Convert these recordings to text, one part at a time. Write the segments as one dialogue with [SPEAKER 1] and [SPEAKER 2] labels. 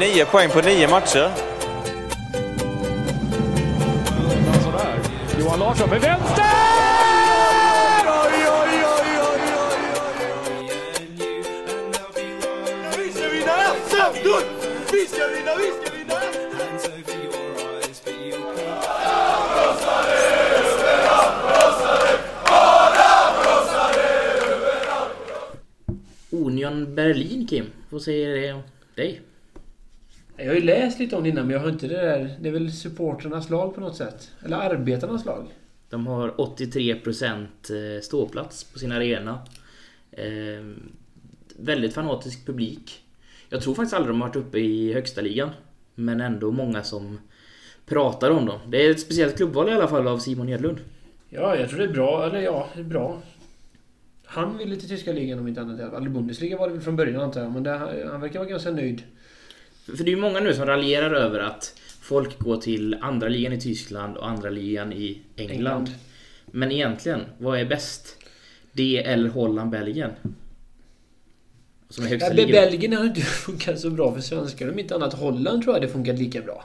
[SPEAKER 1] nio poäng på nio matcher.
[SPEAKER 2] Sådär. Johan Larsson med vänster!
[SPEAKER 3] Vi ska vinna SM-guld! Vi ska vinna, vi ska vinna!
[SPEAKER 4] Union Berlin Kim, vad säger det?
[SPEAKER 5] Jag har ju läst lite om det innan men jag har inte det där... Det är väl supporternas lag på något sätt? Eller arbetarnas lag?
[SPEAKER 4] De har 83% eh, ståplats på sin arena. Eh, väldigt fanatisk publik. Jag tror faktiskt aldrig de har varit uppe i högsta ligan. Men ändå många som pratar om dem. Det är ett speciellt klubbval i alla fall av Simon Hedlund.
[SPEAKER 5] Ja, jag tror det är bra. Eller ja, det är bra. Han ville till tyska ligan om inte annat. Eller Bundesliga var det väl från början antar jag. Men det, han verkar vara ganska nöjd.
[SPEAKER 4] För det är ju många nu som raljerar över att folk går till andra ligan i Tyskland och andra ligan i England.
[SPEAKER 5] England.
[SPEAKER 4] Men egentligen, vad är bäst? Det eller Holland, Belgien? Som är högsta
[SPEAKER 5] Ja. Belgien har inte funkat så bra för svenskar. Om inte annat Holland tror jag det funkat lika bra.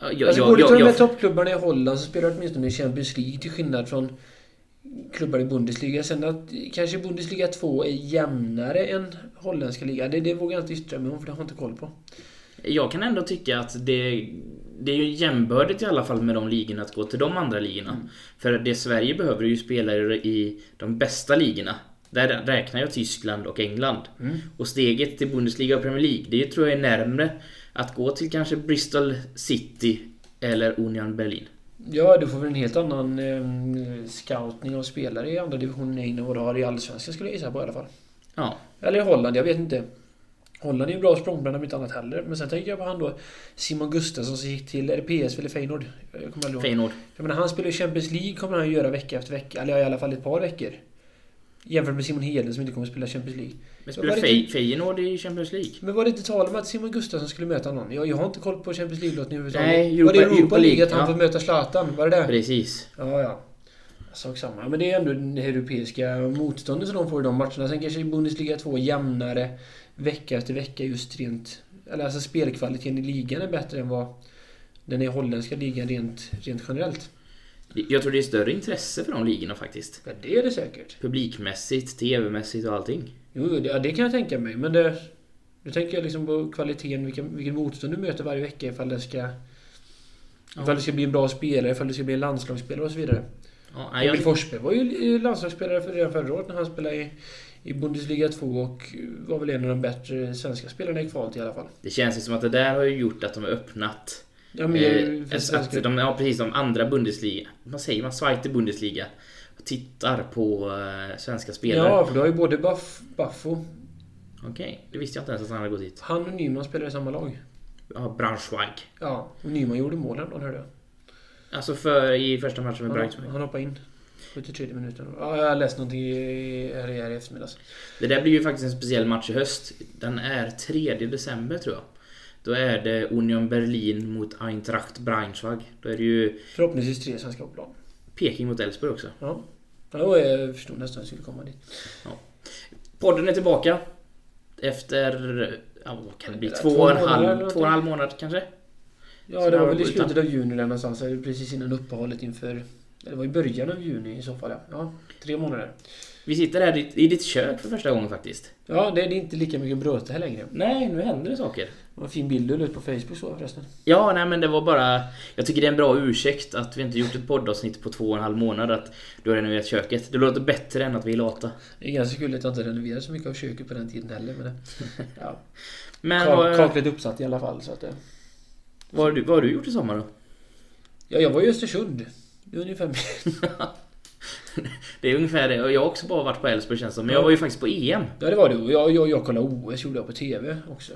[SPEAKER 4] Ja, jag,
[SPEAKER 5] alltså
[SPEAKER 4] jag,
[SPEAKER 5] går du till de här toppklubbarna i Holland så spelar de åtminstone i Champions League till skillnad från klubbar i Bundesliga. Sen att kanske Bundesliga 2 är jämnare än holländska ligan. Det, det vågar jag inte yttra mig om för det har jag inte koll på.
[SPEAKER 4] jag kan ändå tycka att det, det är ju jämbördigt i alla fall med de ligorna att gå till de andra ligorna.
[SPEAKER 5] Mm.
[SPEAKER 4] För det Sverige behöver är ju spelare i de bästa ligorna. Där räknar jag Tyskland och England.
[SPEAKER 5] Mm.
[SPEAKER 4] Och steget till Bundesliga och Premier League, det tror jag är närmre att gå till kanske Bristol City eller Union Berlin.
[SPEAKER 5] Ja, du får väl en helt annan eh, scoutning av spelare i andra divisionen än vad du har i Allsvenskan skulle jag gissa på i alla fall.
[SPEAKER 4] Ja,
[SPEAKER 5] Eller i Holland, jag vet inte. Holland är ju en bra språngbräda om inte annat heller. Men sen tänker jag på han då Simon Gustafsson som gick till, PSV eller Feyenoord? Jag kommer.
[SPEAKER 4] Feyenoord.
[SPEAKER 5] Jag menar, han spelar ju Champions League kommer han ju göra vecka efter vecka. Eller ja, i alla fall ett par veckor. Jämfört med Simon Hedlund som inte kommer att spela Champions League.
[SPEAKER 4] Men spelar Fey, Feyenoord i Champions League?
[SPEAKER 5] Men var det inte tal om att Simon Gustafsson skulle möta någon? Jag, jag har inte koll på Champions League-lottningen överhuvudtaget.
[SPEAKER 4] Nej,
[SPEAKER 5] var det
[SPEAKER 4] Europa-
[SPEAKER 5] Europa
[SPEAKER 4] Europa
[SPEAKER 5] League
[SPEAKER 4] League,
[SPEAKER 5] att han
[SPEAKER 4] ja.
[SPEAKER 5] får möta Zlatan? Var det det?
[SPEAKER 4] Precis.
[SPEAKER 5] Ja, ja. Sak samma. Men det är ändå det europeiska motståndet som de får i de matcherna. Sen kanske i Bundesliga 2 jämnare vecka efter vecka just rent... Eller alltså spelkvaliteten i ligan är bättre än vad den är i holländska ligan rent, rent generellt.
[SPEAKER 4] Jag tror det är större intresse för de ligorna faktiskt.
[SPEAKER 5] Ja, det är det säkert.
[SPEAKER 4] Publikmässigt, TV-mässigt och allting.
[SPEAKER 5] Jo, det, ja, det kan jag tänka mig. Men det... Nu tänker jag liksom på kvaliteten, vilken, vilken motstånd du möter varje vecka ifall det ska... Ifall det ska bli en bra spelare, ifall det ska bli en landslagsspelare och så vidare.
[SPEAKER 4] Ja, nej, jag,
[SPEAKER 5] Forsberg var ju landslagsspelare för redan förra året när han spelade i, i Bundesliga 2 och var väl en av de bättre svenska spelarna i kvalet i alla fall.
[SPEAKER 4] det känns ju som att det där har ju gjort att de har öppnat
[SPEAKER 5] Ja, mer
[SPEAKER 4] Eh,
[SPEAKER 5] för
[SPEAKER 4] att
[SPEAKER 5] svenska...
[SPEAKER 4] de, ja, precis, de andra Bundesliga, vad säger man, Zweite Bundesliga tittar på eh, svenska spelare.
[SPEAKER 5] Ja, för du har ju både Buff, Buffo,
[SPEAKER 4] Okej, det visste jag inte ens att han hade gått dit.
[SPEAKER 5] han och Nyman spelar i samma lag.
[SPEAKER 4] Ja, Braunschweig.
[SPEAKER 5] Ja, och Nyman gjorde målen, då hörde jag.
[SPEAKER 4] Alltså för i första matchen med
[SPEAKER 5] Han,
[SPEAKER 4] Braunschweig.
[SPEAKER 5] han hoppade in. 73 minuter. Ja, jag har läst någonting i, här i eftermiddags.
[SPEAKER 4] Det där blir ju faktiskt en speciell match i höst. Den är 3 december tror jag. Då är det Union Berlin mot Eintracht Braunschweig. Då är det ju
[SPEAKER 5] Förhoppningsvis tre svenska plan.
[SPEAKER 4] Peking mot Elfsborg också.
[SPEAKER 5] Ja. Ja, jag förstod nästan att jag skulle komma dit.
[SPEAKER 4] Podden är tillbaka. Efter, ja vad kan det bli?
[SPEAKER 5] Två
[SPEAKER 4] Två och en
[SPEAKER 5] eller
[SPEAKER 4] halv, två och en halv månad kanske?
[SPEAKER 5] Ja,
[SPEAKER 4] Så
[SPEAKER 5] det var väl i slutet av juni där någonstans. eller Precis innan uppehållet inför... Det var i början av juni i så fall, ja. ja tre månader.
[SPEAKER 4] Vi sitter här i, ditt kök för första gången faktiskt.
[SPEAKER 5] Ja, det är inte lika mycket bröte här längre.
[SPEAKER 4] Nej, nu händer det saker.
[SPEAKER 5] Det var en fin bild du la ut på Facebook så förresten.
[SPEAKER 4] Ja, nej men det var bara... Jag tycker det är en bra ursäkt att vi inte gjort ett poddavsnitt på två och en halv månad. Att du har renoverat köket. Det låter bättre än att vi är lata.
[SPEAKER 5] Det är ganska kul att jag inte renoverade så mycket av köket på den tiden heller. Men ja.
[SPEAKER 4] Men
[SPEAKER 5] Kak- kaklet uppsatt i alla fall. Så att det,
[SPEAKER 4] vad, har du, vad har du gjort i sommar då?
[SPEAKER 5] ja, jag var i Östersund. Det är ungefär
[SPEAKER 4] Det är ungefär det. Och jag har också bara varit på Elfsborg känns som. Men jag var ju faktiskt på EM.
[SPEAKER 5] Ja, det var det. Och Jag, jag, jag kollade OS gjorde jag på TV också.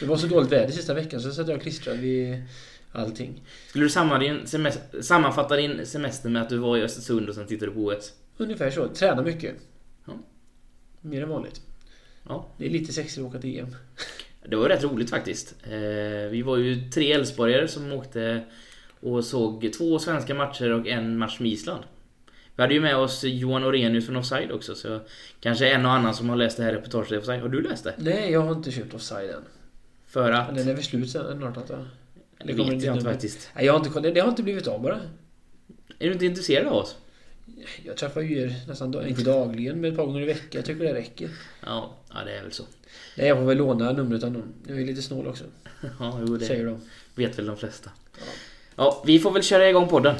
[SPEAKER 5] Det var så dåligt väder sista veckan så satt jag klistrad vid allting.
[SPEAKER 4] Skulle du sammanfatta din semester med att du var i Östersund och sen tittade på OS?
[SPEAKER 5] Ungefär så. Träna mycket.
[SPEAKER 4] Ja.
[SPEAKER 5] Mer än vanligt.
[SPEAKER 4] Ja.
[SPEAKER 5] Det är lite sexigt att åka till EM.
[SPEAKER 4] Det var rätt roligt faktiskt. Eh, vi var ju tre Elfsborgare som åkte och såg två svenska matcher och en match med Island. Vi hade ju med oss Johan Orenius från Offside också, så kanske en och annan som har läst det här reportaget i Offside. Har du läst det?
[SPEAKER 5] Nej, jag har inte köpt offside än.
[SPEAKER 4] För att...
[SPEAKER 5] Men den är väl slut sen snart antar jag?
[SPEAKER 4] Det
[SPEAKER 5] kommer
[SPEAKER 4] vet
[SPEAKER 5] inte
[SPEAKER 4] jag inte faktiskt.
[SPEAKER 5] Nej, jag har inte. Det har inte blivit av bara.
[SPEAKER 4] Är du inte intresserad av oss?
[SPEAKER 5] Jag träffar ju er nästan, dag- inte dagligen, men ett par gånger i veckan. Jag tycker det räcker.
[SPEAKER 4] Ja, ja det är väl så.
[SPEAKER 5] Nej, jag får väl låna numret av någon. Jag är lite snål också.
[SPEAKER 4] Ja, jo, det
[SPEAKER 5] Säger de.
[SPEAKER 4] vet väl de flesta. Ja, vi får väl köra igång podden.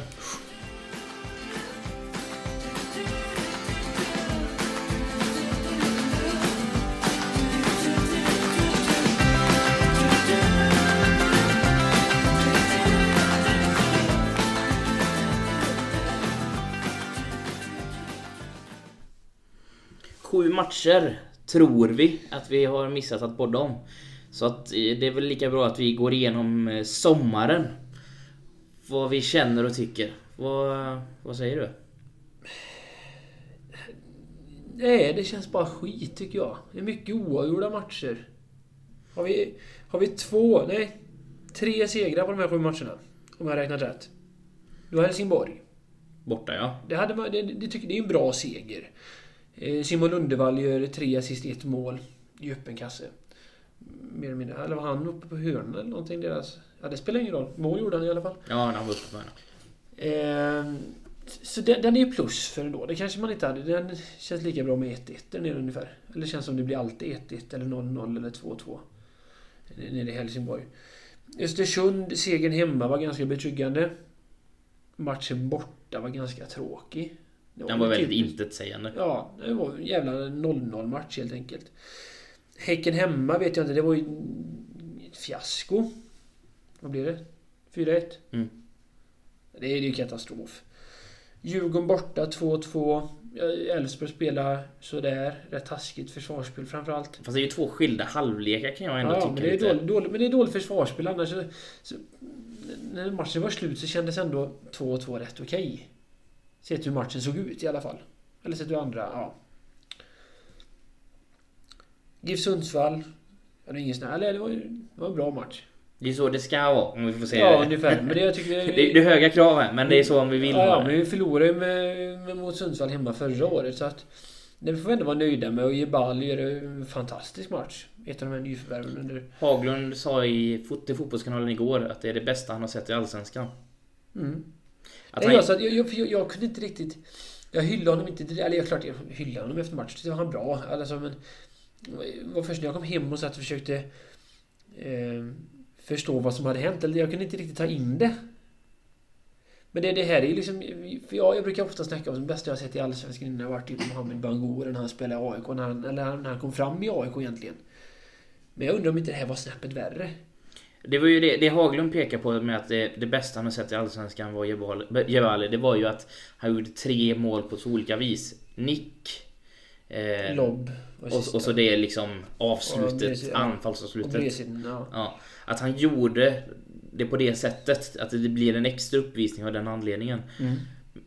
[SPEAKER 4] Matcher tror vi att vi har missat att podda om. Så att eh, det är väl lika bra att vi går igenom eh, sommaren. Vad vi känner och tycker. Vad, vad säger du?
[SPEAKER 5] Nej, det känns bara skit tycker jag. Det är mycket oavgjorda matcher. Har vi, har vi två, nej, tre segrar på de här sju matcherna? Om jag har räknat rätt. Du har Helsingborg.
[SPEAKER 4] Borta ja.
[SPEAKER 5] Det, hade, det, det, tycker, det är en bra seger. Eh, Simon Lundevall gör tre assist, ett mål i öppen kasse. Mer eller mindre. Eller var han uppe på hörnan eller någonting? Deras, ja, det spelar ingen roll. Mål gjorde han i alla fall.
[SPEAKER 4] Ja, han var uppe på henne.
[SPEAKER 5] Eh, så den, den är ju plus för ändå. Det kanske man inte hade. Den känns lika bra med 1-1 där nere ungefär. Eller känns som det blir alltid 1-1 eller 0-0 eller 2-2. Nere i Helsingborg. Östersund, segern hemma var ganska betryggande. Matchen borta var ganska tråkig.
[SPEAKER 4] Den var
[SPEAKER 5] väl
[SPEAKER 4] väldigt
[SPEAKER 5] typiskt-
[SPEAKER 4] intetsägande.
[SPEAKER 5] Ja, det var en jävla 0-0 match helt enkelt. Häcken hemma vet jag inte, det var ju ett fiasko. Vad blev det? 4-1?
[SPEAKER 4] Mm.
[SPEAKER 5] Det är ju katastrof. Djurgården borta 2-2. Ja, Elfsborg spelar sådär. Rätt taskigt försvarsspel framförallt.
[SPEAKER 4] Fast det är ju två skilda halvlekar kan jag ändå
[SPEAKER 5] Ja,
[SPEAKER 4] tycka
[SPEAKER 5] men det, är
[SPEAKER 4] lite.
[SPEAKER 5] dåligt, dåligt, men det är dåligt försvarsspel annars. Så, så, när matchen var slut så kändes ändå 2-2 rätt okej. Sett hur matchen såg ut i alla fall. Eller sett hur andra, ja. GIF Sundsvall. Ja, det är ingen här, eller det var, det var en bra match.
[SPEAKER 4] Det är så det ska vara om vi får säga
[SPEAKER 5] Ja,
[SPEAKER 4] det.
[SPEAKER 5] ungefär. Men det jag tycker...
[SPEAKER 4] Det, det är höga krav här, men det är så om vi vill
[SPEAKER 5] Ja, men vi förlorade med, med, mot Sundsvall hemma förra året så att... Det får vi ändå vara nöjda med och Jebal gör en fantastisk match. Ett av de här nyförvärven under...
[SPEAKER 4] Haglund sa i fot Fotbollskanalen igår att det är det bästa han har sett i Allsvenskan.
[SPEAKER 5] Mm.
[SPEAKER 4] Att
[SPEAKER 5] Nej, jag, så jag, jag, jag, jag kunde inte riktigt... Jag hyllade honom inte... Eller jag klart jag hyllade honom efter matchen. Det var han bra. Alltså, men, det var först när jag kom hem och satt och försökte eh, förstå vad som hade hänt. Eller jag kunde inte riktigt ta in det. Men det, det här är ju liksom... För jag, jag brukar ofta snacka om det bästa jag sett i Allsvenskan innan jag varit typ Mohamed Bangour när han spelade i AIK. När han, eller när han kom fram i AIK egentligen. Men jag undrar om inte det här var snäppet värre.
[SPEAKER 4] Det var ju det, det Haglund pekar på med att det, det bästa han har sett i Allsvenskan var Jebali. Det var ju att han gjorde tre mål på så olika vis. Nick. Eh,
[SPEAKER 5] Lobb.
[SPEAKER 4] och, och så det liksom avslutet.
[SPEAKER 5] Och
[SPEAKER 4] anfallsavslutet.
[SPEAKER 5] ja.
[SPEAKER 4] Ja, att han gjorde det på det sättet. Att det blir en extra uppvisning av den anledningen.
[SPEAKER 5] Mm.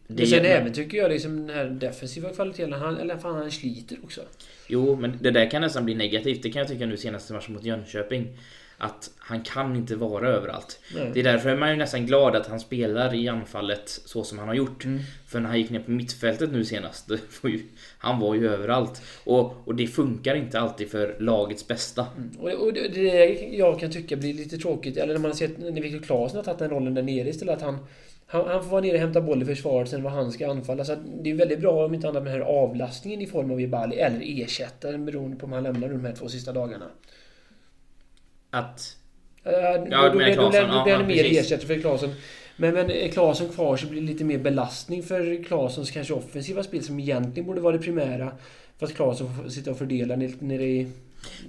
[SPEAKER 4] Det
[SPEAKER 5] Men sen även tycker jag liksom den här defensiva kvaliteten, han, eller fan han sliter också.
[SPEAKER 4] Jo, men det där kan nästan bli negativt. Det kan jag tycka nu senaste matchen mot Jönköping. Att han kan inte vara överallt.
[SPEAKER 5] Nej.
[SPEAKER 4] Det är därför är man ju nästan glad att han spelar i anfallet så som han har gjort.
[SPEAKER 5] Mm.
[SPEAKER 4] För när han gick ner på mittfältet nu senast, var ju, han var ju överallt. Och, och det funkar inte alltid för lagets bästa.
[SPEAKER 5] Och, det- och det, det är jag kan tycka blir lite tråkigt, eller när man har sett när Viktor Claesson har tagit den rollen där nere istället. Att han, han, han får vara nere och hämta boll i försvaret, sen vad han ska anfalla. Så att det är väldigt bra om inte annat med den här avlastningen i form av Jebali, eller ersättaren beroende på om han lämnar de här två sista dagarna.
[SPEAKER 4] Att...
[SPEAKER 5] Ja,
[SPEAKER 4] Ja,
[SPEAKER 5] då, då, blir- då,
[SPEAKER 4] Claesson.
[SPEAKER 5] då
[SPEAKER 4] Ja,
[SPEAKER 5] blir mer ersättare för Claesson. Men, men är Claesson kvar så blir det lite mer belastning för Claessons kanske offensiva spel som egentligen borde vara det primära. Fast Claesson får sitta och fördela nere, i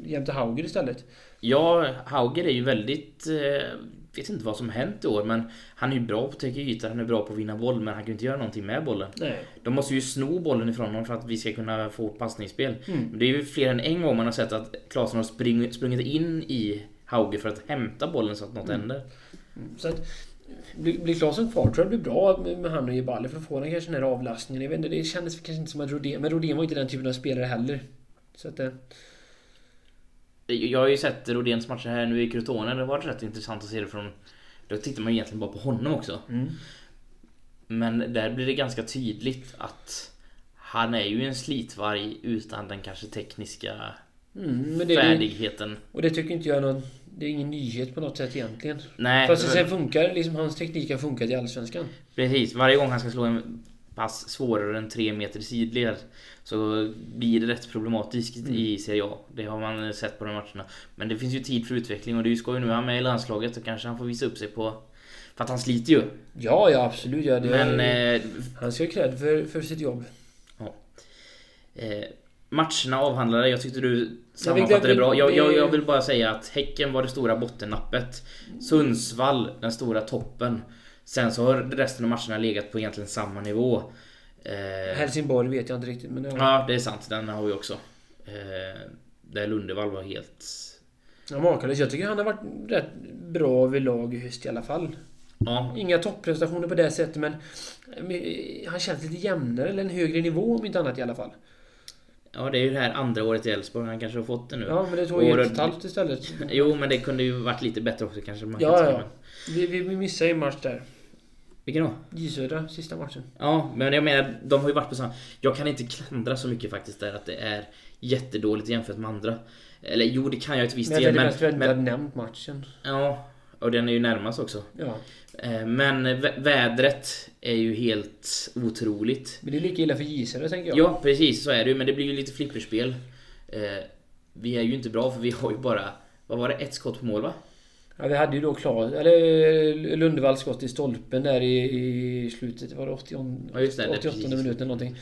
[SPEAKER 5] jämte Hauger istället.
[SPEAKER 4] Ja, Hauger är ju väldigt... Eh, vet inte vad som hänt i år, men han är ju bra på att täcka ytor, han är bra på att vinna boll, men han kan ju inte göra någonting med bollen.
[SPEAKER 5] Nej.
[SPEAKER 4] De måste ju sno bollen ifrån honom för att vi ska kunna få passningsspel.
[SPEAKER 5] Mm.
[SPEAKER 4] Men Det är ju fler än en gång man har sett att Claesson har spring, sprungit in i Hauger för att hämta bollen så att något
[SPEAKER 5] Mm.
[SPEAKER 4] händer.
[SPEAKER 5] Så att blir, blir Claesson kvar tror jag det blir bra med, han och Jebali för att få den kanske den här avlastningen. Jag vet inte, det kändes kanske inte som att Rodén... Men Rodén var inte den typen av spelare heller. Så att... eh,
[SPEAKER 4] Jag har ju sett Rodéns matcher här nu i Crotone. Det varit rätt intressant att se det från... Då tittar man egentligen bara på honom också.
[SPEAKER 5] Mm.
[SPEAKER 4] Men där blir det ganska tydligt att han är ju en slitvarg utan den kanske tekniska
[SPEAKER 5] Mm, det,
[SPEAKER 4] färdigheten.
[SPEAKER 5] och det tycker inte jag är något det är ingen nyhet på något sätt egentligen.
[SPEAKER 4] Nej,
[SPEAKER 5] Fast det sen funkar, liksom hans teknik har funkat i Allsvenskan.
[SPEAKER 4] precis. Varje gång han ska slå en pass svårare än 3 meter sidled så blir det rätt problematiskt
[SPEAKER 5] Mm.
[SPEAKER 4] i Serie A. Det har man sett på de matcherna. Men det finns ju tid för utveckling och det är ju skoj nu. Han är med i landslaget så kanske han får visa upp sig på... För att han sliter ju.
[SPEAKER 5] Ja, ja absolut. Ja,
[SPEAKER 4] Men eh,
[SPEAKER 5] Han ska ha cred för, för sitt jobb.
[SPEAKER 4] Eh, matcherna avhandlade, jag tyckte du sammanfattade det bra. Jag, jag, jag vill bara säga att Häcken var det stora bottennappet. Sundsvall, den stora toppen. Sen så har resten av matcherna legat på egentligen samma nivå. Eh,
[SPEAKER 5] Helsingborg vet jag inte riktigt, men... Ja.
[SPEAKER 4] ja, det är sant. Den har vi också. Eh, där Lundevall var helt...
[SPEAKER 5] Ja, makalös. Jag tycker han har varit rätt bra överlag i höst i alla fall.
[SPEAKER 4] Ja,
[SPEAKER 5] Inga topprestationer på det sättet, men... men Han känns lite jämnare, eller en högre nivå om inte annat i alla fall.
[SPEAKER 4] Ja, det är ju det här andra året i Elfsborg. Han kanske har fått det nu.
[SPEAKER 5] Ja, men det tog ju ett och ett halvt istället.
[SPEAKER 4] Jo, men det kunde ju varit lite bättre också kanske. Man kan
[SPEAKER 5] Ja,
[SPEAKER 4] säga,
[SPEAKER 5] ja. Vi, vi, vi missade ju en match där.
[SPEAKER 4] Vilken då?
[SPEAKER 5] J Södra, sista matchen.
[SPEAKER 4] Ja, men jag menar, de har ju varit på samma... Jag kan inte klandra så mycket faktiskt där att det är jättedåligt jämfört med andra. Eller jo, det kan jag till viss
[SPEAKER 5] Men jag
[SPEAKER 4] del,
[SPEAKER 5] hade
[SPEAKER 4] men...
[SPEAKER 5] mest att nämnt matchen.
[SPEAKER 4] ja, och den är ju närmast också.
[SPEAKER 5] Ja.
[SPEAKER 4] Eh, Men vä- vädret är ju helt otroligt.
[SPEAKER 5] Men det är lika illa för Södra, tänker jag.
[SPEAKER 4] Ja, precis så är det ju, men det blir ju lite flipperspel. Eh, Vi är ju inte bra för vi har ju bara... Vad var det? Ett skott på mål va?
[SPEAKER 5] Ja, vi hade ju då Klas, eller Lundevalls skott i stolpen där i, i slutet. Var det 80,
[SPEAKER 4] Ja, just det, det är
[SPEAKER 5] 88
[SPEAKER 4] precis.
[SPEAKER 5] minuten någonting.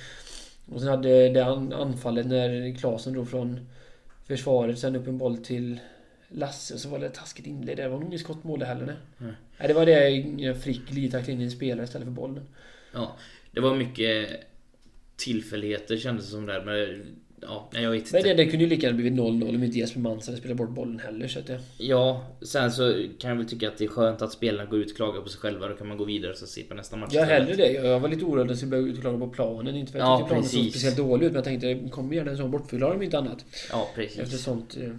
[SPEAKER 5] Och sen hade det an- anfallet när Klasen drog från försvaret sen upp en boll till Lasse och så var det taskigt inlägg. Det var nog inget skottmål det heller. Nej.
[SPEAKER 4] Nej.
[SPEAKER 5] Nej, det var det Frick glidtacklade in i en spelare istället för bollen.
[SPEAKER 4] Ja, det var mycket tillfälligheter kändes det som där. Men ja, jag vet inte.
[SPEAKER 5] Men det, det kunde ju lika gärna blivit 0-0 om inte Jesper Mansen hade spelat bort bollen heller. Så att det,
[SPEAKER 4] Ja, sen så kan jag väl tycka att det är skönt att spelarna går ut och klagar på sig själva. Då kan man gå vidare och så se på nästa match.
[SPEAKER 5] jag
[SPEAKER 4] istället.
[SPEAKER 5] hellre det. Jag var lite orolig att det skulle börja utklaga på planen. Inte för att
[SPEAKER 4] Ja,
[SPEAKER 5] jag tyckte planen såg speciellt dålig ut. Men jag tänkte, kommer gärna en sån bortförklaring om inte annat.
[SPEAKER 4] Ja, precis.
[SPEAKER 5] Efter sånt... eh,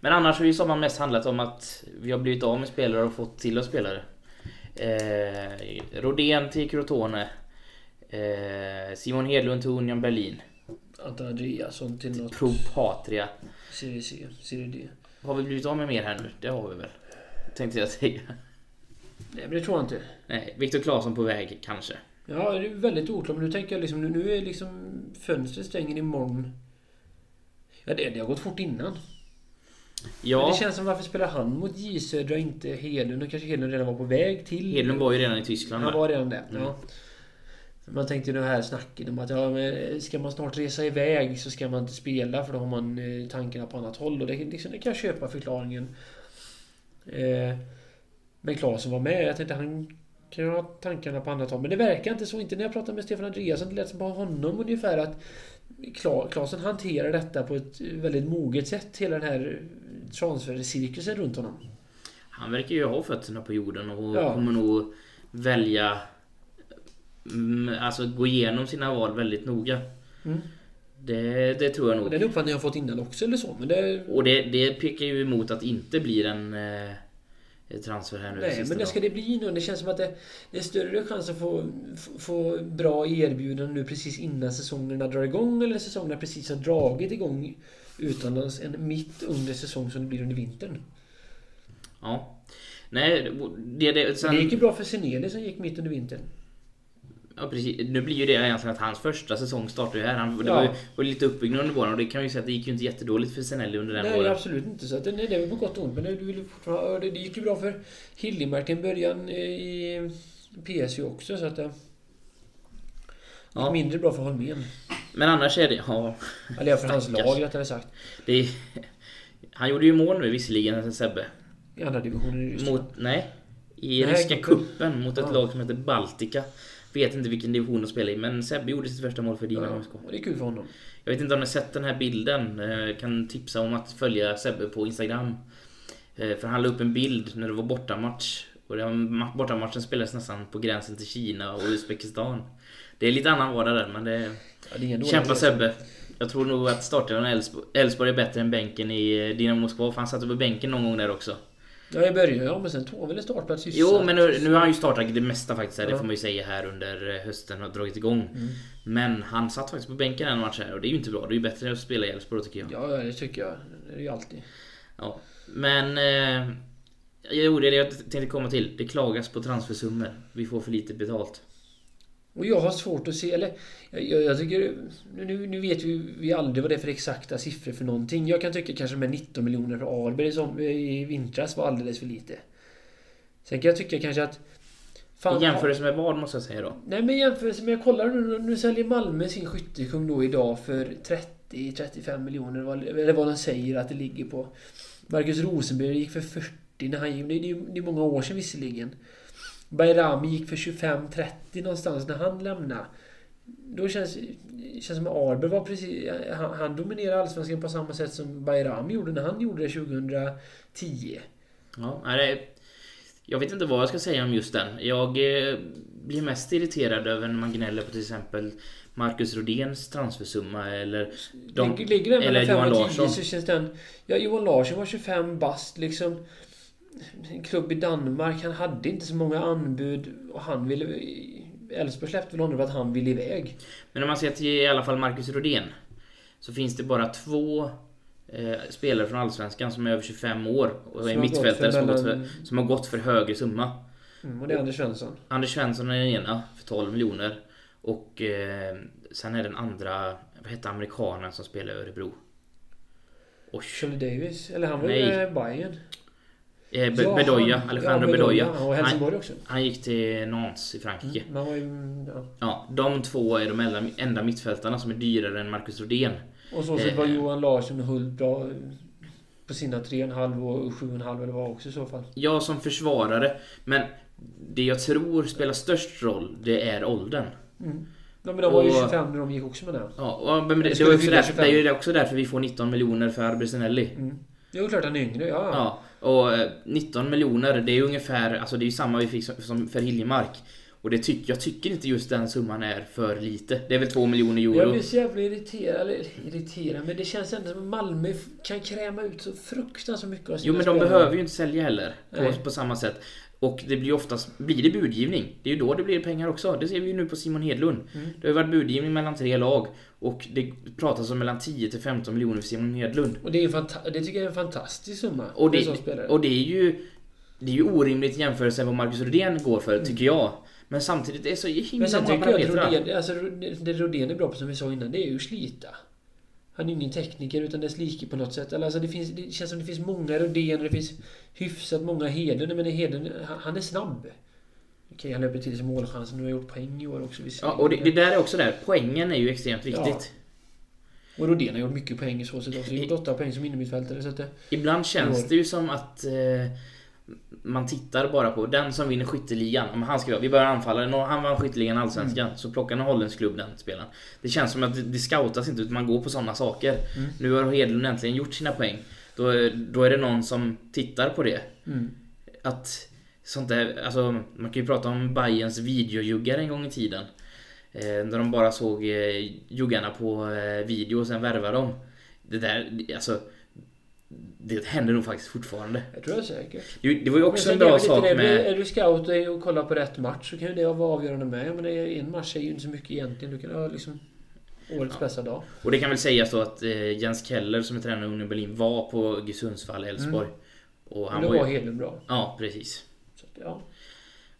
[SPEAKER 4] Men annars har ju sommaren mest handlat om att vi har blivit av med spelare och fått till oss spelare. Eh, Rodén till Crotone. Eh, Simon Hedlund till Union Berlin.
[SPEAKER 5] Andreasson till något...
[SPEAKER 4] Pro Patria.
[SPEAKER 5] Serie C, Serie D.
[SPEAKER 4] Har vi blivit av med mer här nu? Det har vi väl? Tänkte jag säga.
[SPEAKER 5] Nej men det tror jag inte.
[SPEAKER 4] Nej, Viktor Claesson på väg kanske.
[SPEAKER 5] Ja, det är väldigt oklart. Men nu tänker jag liksom, nu- nu är liksom fönstret stänger imorgon. Ja, det, det har gått fort innan. Men
[SPEAKER 4] Ja,
[SPEAKER 5] det känns som varför spelar han mot J Södra inte Hedlund? Och kanske Hedlund redan var på väg till...
[SPEAKER 4] Hedlund var ju redan i Tyskland.
[SPEAKER 5] Han
[SPEAKER 4] va?
[SPEAKER 5] var redan där.
[SPEAKER 4] Mm.
[SPEAKER 5] Ja. Man tänkte ju det här snacket om att ja, men ska man snart resa iväg så ska man inte spela för då har man eh, tankarna på annat håll. Och det, liksom, det kan jag köpa förklaringen. Eh, men Klasen var med. Jag tänkte han kan ju ha tankarna på annat håll. Men det verkar inte så. Inte när jag pratade med Stefan Andreasson. Det lät som på honom ungefär att Klasen hanterar detta på ett väldigt moget sätt. Hela den här transfercirkusen runt honom.
[SPEAKER 4] Han verkar ju ha fötterna på jorden och
[SPEAKER 5] Ja.
[SPEAKER 4] kommer nog välja... mm, Alltså gå igenom sina val väldigt noga.
[SPEAKER 5] Mm.
[SPEAKER 4] Det, det tror jag nog.
[SPEAKER 5] den uppfattningen har jag fått innan också eller så. Men det...
[SPEAKER 4] Och det, det pekar ju emot att inte blir en eh, transfer här nu
[SPEAKER 5] Nej, men det ska det bli nu. Det känns som att det, det är större chans att få, få, få bra erbjudanden nu precis innan säsongerna drar igång eller säsongerna precis har dragit igång utomlands än mitt under säsong som det blir under vintern.
[SPEAKER 4] Ja. Nej, det, det, sen,
[SPEAKER 5] Det gick ju bra för Seneli som gick mitt under vintern.
[SPEAKER 4] Ja, precis. Nu blir ju det egentligen att hans första säsong startar ju här. Han, det
[SPEAKER 5] Ja.
[SPEAKER 4] var ju var lite uppbyggnad under våren och det kan ju säga att det gick ju inte jättedåligt för Senelli under den
[SPEAKER 5] Nej,
[SPEAKER 4] våren.
[SPEAKER 5] absolut inte. Så att det, nej, det är väl på gott och ont. Men det, det, det gick ju bra för Hiljemark till en början eh, i PSU också. Så att det gick
[SPEAKER 4] Ja.
[SPEAKER 5] mindre bra för Holmén.
[SPEAKER 4] Men annars är det... Ja,
[SPEAKER 5] Eller för hans lag rättare sagt.
[SPEAKER 4] det Han gjorde ju mål nu visserligen, Sebbe.
[SPEAKER 5] I andra divisionen i Ryssland.
[SPEAKER 4] Mot, nej. I
[SPEAKER 5] Nej,
[SPEAKER 4] ryska
[SPEAKER 5] kuppen.
[SPEAKER 4] kuppen mot ett
[SPEAKER 5] Ja.
[SPEAKER 4] lag som heter Baltica. Vet inte vilken division de spelar i, men Sebbe gjorde sitt första mål för Dynamo
[SPEAKER 5] Ja, och det är kul för honom.
[SPEAKER 4] Jag vet inte om ni har sett den här bilden. Eh, Kan tipsa om att följa Sebbe på Instagram. Eh, För han la upp en bild när det var bortamatch. Och den ma- bortamatchen spelades nästan på gränsen till Kina och Uzbekistan. Det är lite annan vardag där, men det...
[SPEAKER 5] Ja, det
[SPEAKER 4] Kämpa. Sebbe. Jag tror nog att starten av Elfsborg är bättre än bänken i eh, Dynamo Moskva. För han satt på bänken någon gång där också.
[SPEAKER 5] Ja, i början ja, men sen tog han väl en startplats i
[SPEAKER 4] Jo, men nu, nu har han ju startat det mesta faktiskt. Här, Det
[SPEAKER 5] Ja.
[SPEAKER 4] får man ju säga här under eh, hösten och dragit igång.
[SPEAKER 5] Mm.
[SPEAKER 4] Men han satt faktiskt på bänken en match här och det är ju inte bra. Det är ju bättre att spela i Elfsborg tycker jag.
[SPEAKER 5] Ja, det tycker jag. Det är ju alltid.
[SPEAKER 4] Ja, men... Eh, jo, det är det jag tänkte komma till. Det klagas på transfersummor. Vi får för lite betalt.
[SPEAKER 5] Och jag har svårt att se, eller jag, jag tycker... Nu, nu vet vi, vi aldrig vad det är för exakta siffror för någonting. Jag kan tycka kanske med 19 miljoner för Arberg som i vintras var alldeles för lite. Sen kan jag tycka kanske att...
[SPEAKER 4] I jämförelse med vad måste jag säga då?
[SPEAKER 5] Nej men i jämförelse med, jag kollar nu, nu säljer Malmö sin skyttekung då idag för 30-35 miljoner. Eller vad de säger att det ligger på. Marcus Rosenberg gick för 40 när han gick. Det är, är många år sedan visserligen. Bayrami gick för 25-30 någonstans när han lämnade. Då känns det känns som att Arber var precis... Han, han dominerade Allsvenskan på samma sätt som Bayrami gjorde när han gjorde det 2010.
[SPEAKER 4] Ja, det, jag vet inte vad jag ska säga om just den. Jag eh, blir mest irriterad över när man gnäller på till exempel Marcus Rodéns transfersumma eller...
[SPEAKER 5] De, ligger den eller Johan Larsson. Så känns den, ja, Johan Larsson var 25 bast liksom en klubb i Danmark. Han hade inte så många anbud och han ville... Elfsborg släppte väl honom för att han ville iväg.
[SPEAKER 4] Men om man ser till i alla fall Marcus Rodén. Så finns det bara två eh, spelare från Allsvenskan som är över 25 år och är mittfältare som, mellan... som, har gått för högre summa.
[SPEAKER 5] Mm, och det är Anders Svensson.
[SPEAKER 4] Anders Svensson är den ena för 12 miljoner. Och eh, sen är den andra, vad heter amerikanen som spelar i Örebro?
[SPEAKER 5] Och Shirley Davis? Eller han var ju Bayern.
[SPEAKER 4] Eh, ja, Bedoya, Alejandro ja, Bedoya.
[SPEAKER 5] Och Helsingborg också.
[SPEAKER 4] Han gick till Nantes i Frankrike.
[SPEAKER 5] Mm, ju, ja.
[SPEAKER 4] ja. de två är de enda, enda mittfältarna som är dyrare än Marcus Rodén.
[SPEAKER 5] Och så, så eh, var Johan Larsson och Hult bra på sina 3,5 och 7,5 eller vad också i så fall.
[SPEAKER 4] Ja, som försvarare. Men det jag tror spelar störst roll, det är åldern.
[SPEAKER 5] Mm. Ja, men de var ju 25 när de gick också med det.
[SPEAKER 4] Ja, men det, det, det, också där, det är ju också därför vi får 19 miljoner för Arbesinelli.
[SPEAKER 5] Mm. Är klart han är yngre, ja.
[SPEAKER 4] ja. Och 19 eh, miljoner, det är ungefär, alltså det är ju samma vi fick som för Hiljemark. Och det tyck, jag tycker inte just den summan är för lite. Det är väl 2 miljoner euro.
[SPEAKER 5] Jag blir så jävla irriterad, eller irriterad, men det känns ändå som att Malmö kan kräma ut så fruktansvärt mycket av
[SPEAKER 4] Jo men de spelare. behöver ju inte sälja heller. På, på, samma sätt. Och det blir oftast, blir det budgivning, det är ju då det blir pengar också. Det ser vi ju nu på Simon Hedlund. Mm. Det har ju varit budgivning mellan tre lag. Och det pratas om mellan 10 till 15 miljoner för Simon Hedlund.
[SPEAKER 5] Och det, är det tycker jag är en fantastisk summa.
[SPEAKER 4] Och det, och det är ju... Det är ju orimligt i jämförelse med vad Marcus Rodén går för, mm. tycker jag. Men samtidigt är det så himla
[SPEAKER 5] många parametrar. Rodén, alltså, det Rodén är bra på, som vi sa innan, det är ju slita. Han är ingen tekniker utan det är slike på något sätt. Alltså det, finns, det känns som det finns många Rodén och det finns hyfsat många Heden. Men Heden, han är snabb. Okej, han löper till sig målchansen och har gjort poäng i år också.
[SPEAKER 4] Ja, och det, det, där är också där. Poängen är ju extremt viktigt.
[SPEAKER 5] Ja. Och Rodén har gjort mycket poäng i så sätt också. Gjort åtta poäng som innermittfältare. Så att det,
[SPEAKER 4] Ibland känns det ju som att eh, man tittar bara på den som vinner skytteligan. Om han ska, vi börjar anfalla. Han vann skytteligan allsvenskan. Mm. Så plockar en holländsk klubb den spelaren. Det känns som att det scoutas inte utan man går på sådana saker. Mm. Nu har Hedlund äntligen gjort sina poäng. Då, då är det någon som tittar på det.
[SPEAKER 5] Mm.
[SPEAKER 4] Att sånt där, alltså man kan ju prata om Bayerns videojuggar en gång i tiden. Eh, när de bara såg eh, juggarna på eh, video och sen värvade dem. Det där, alltså det händer nog faktiskt fortfarande.
[SPEAKER 5] Jag tror jag säkert.
[SPEAKER 4] Det, det var ju också en bra sak med...
[SPEAKER 5] Är du scout och kollar på rätt match så kan ju det vara avgörande med. Men en match är ju inte så mycket egentligen. Du kan ha liksom årets ja. bästa dag.
[SPEAKER 4] Och det kan väl sägas då att eh, Jens Keller som är tränare i Union Berlin var på Sundsvall, Elfsborg. Mm.
[SPEAKER 5] Och han då var, var Hedlund bra.
[SPEAKER 4] Ja, precis.
[SPEAKER 5] Så, ja.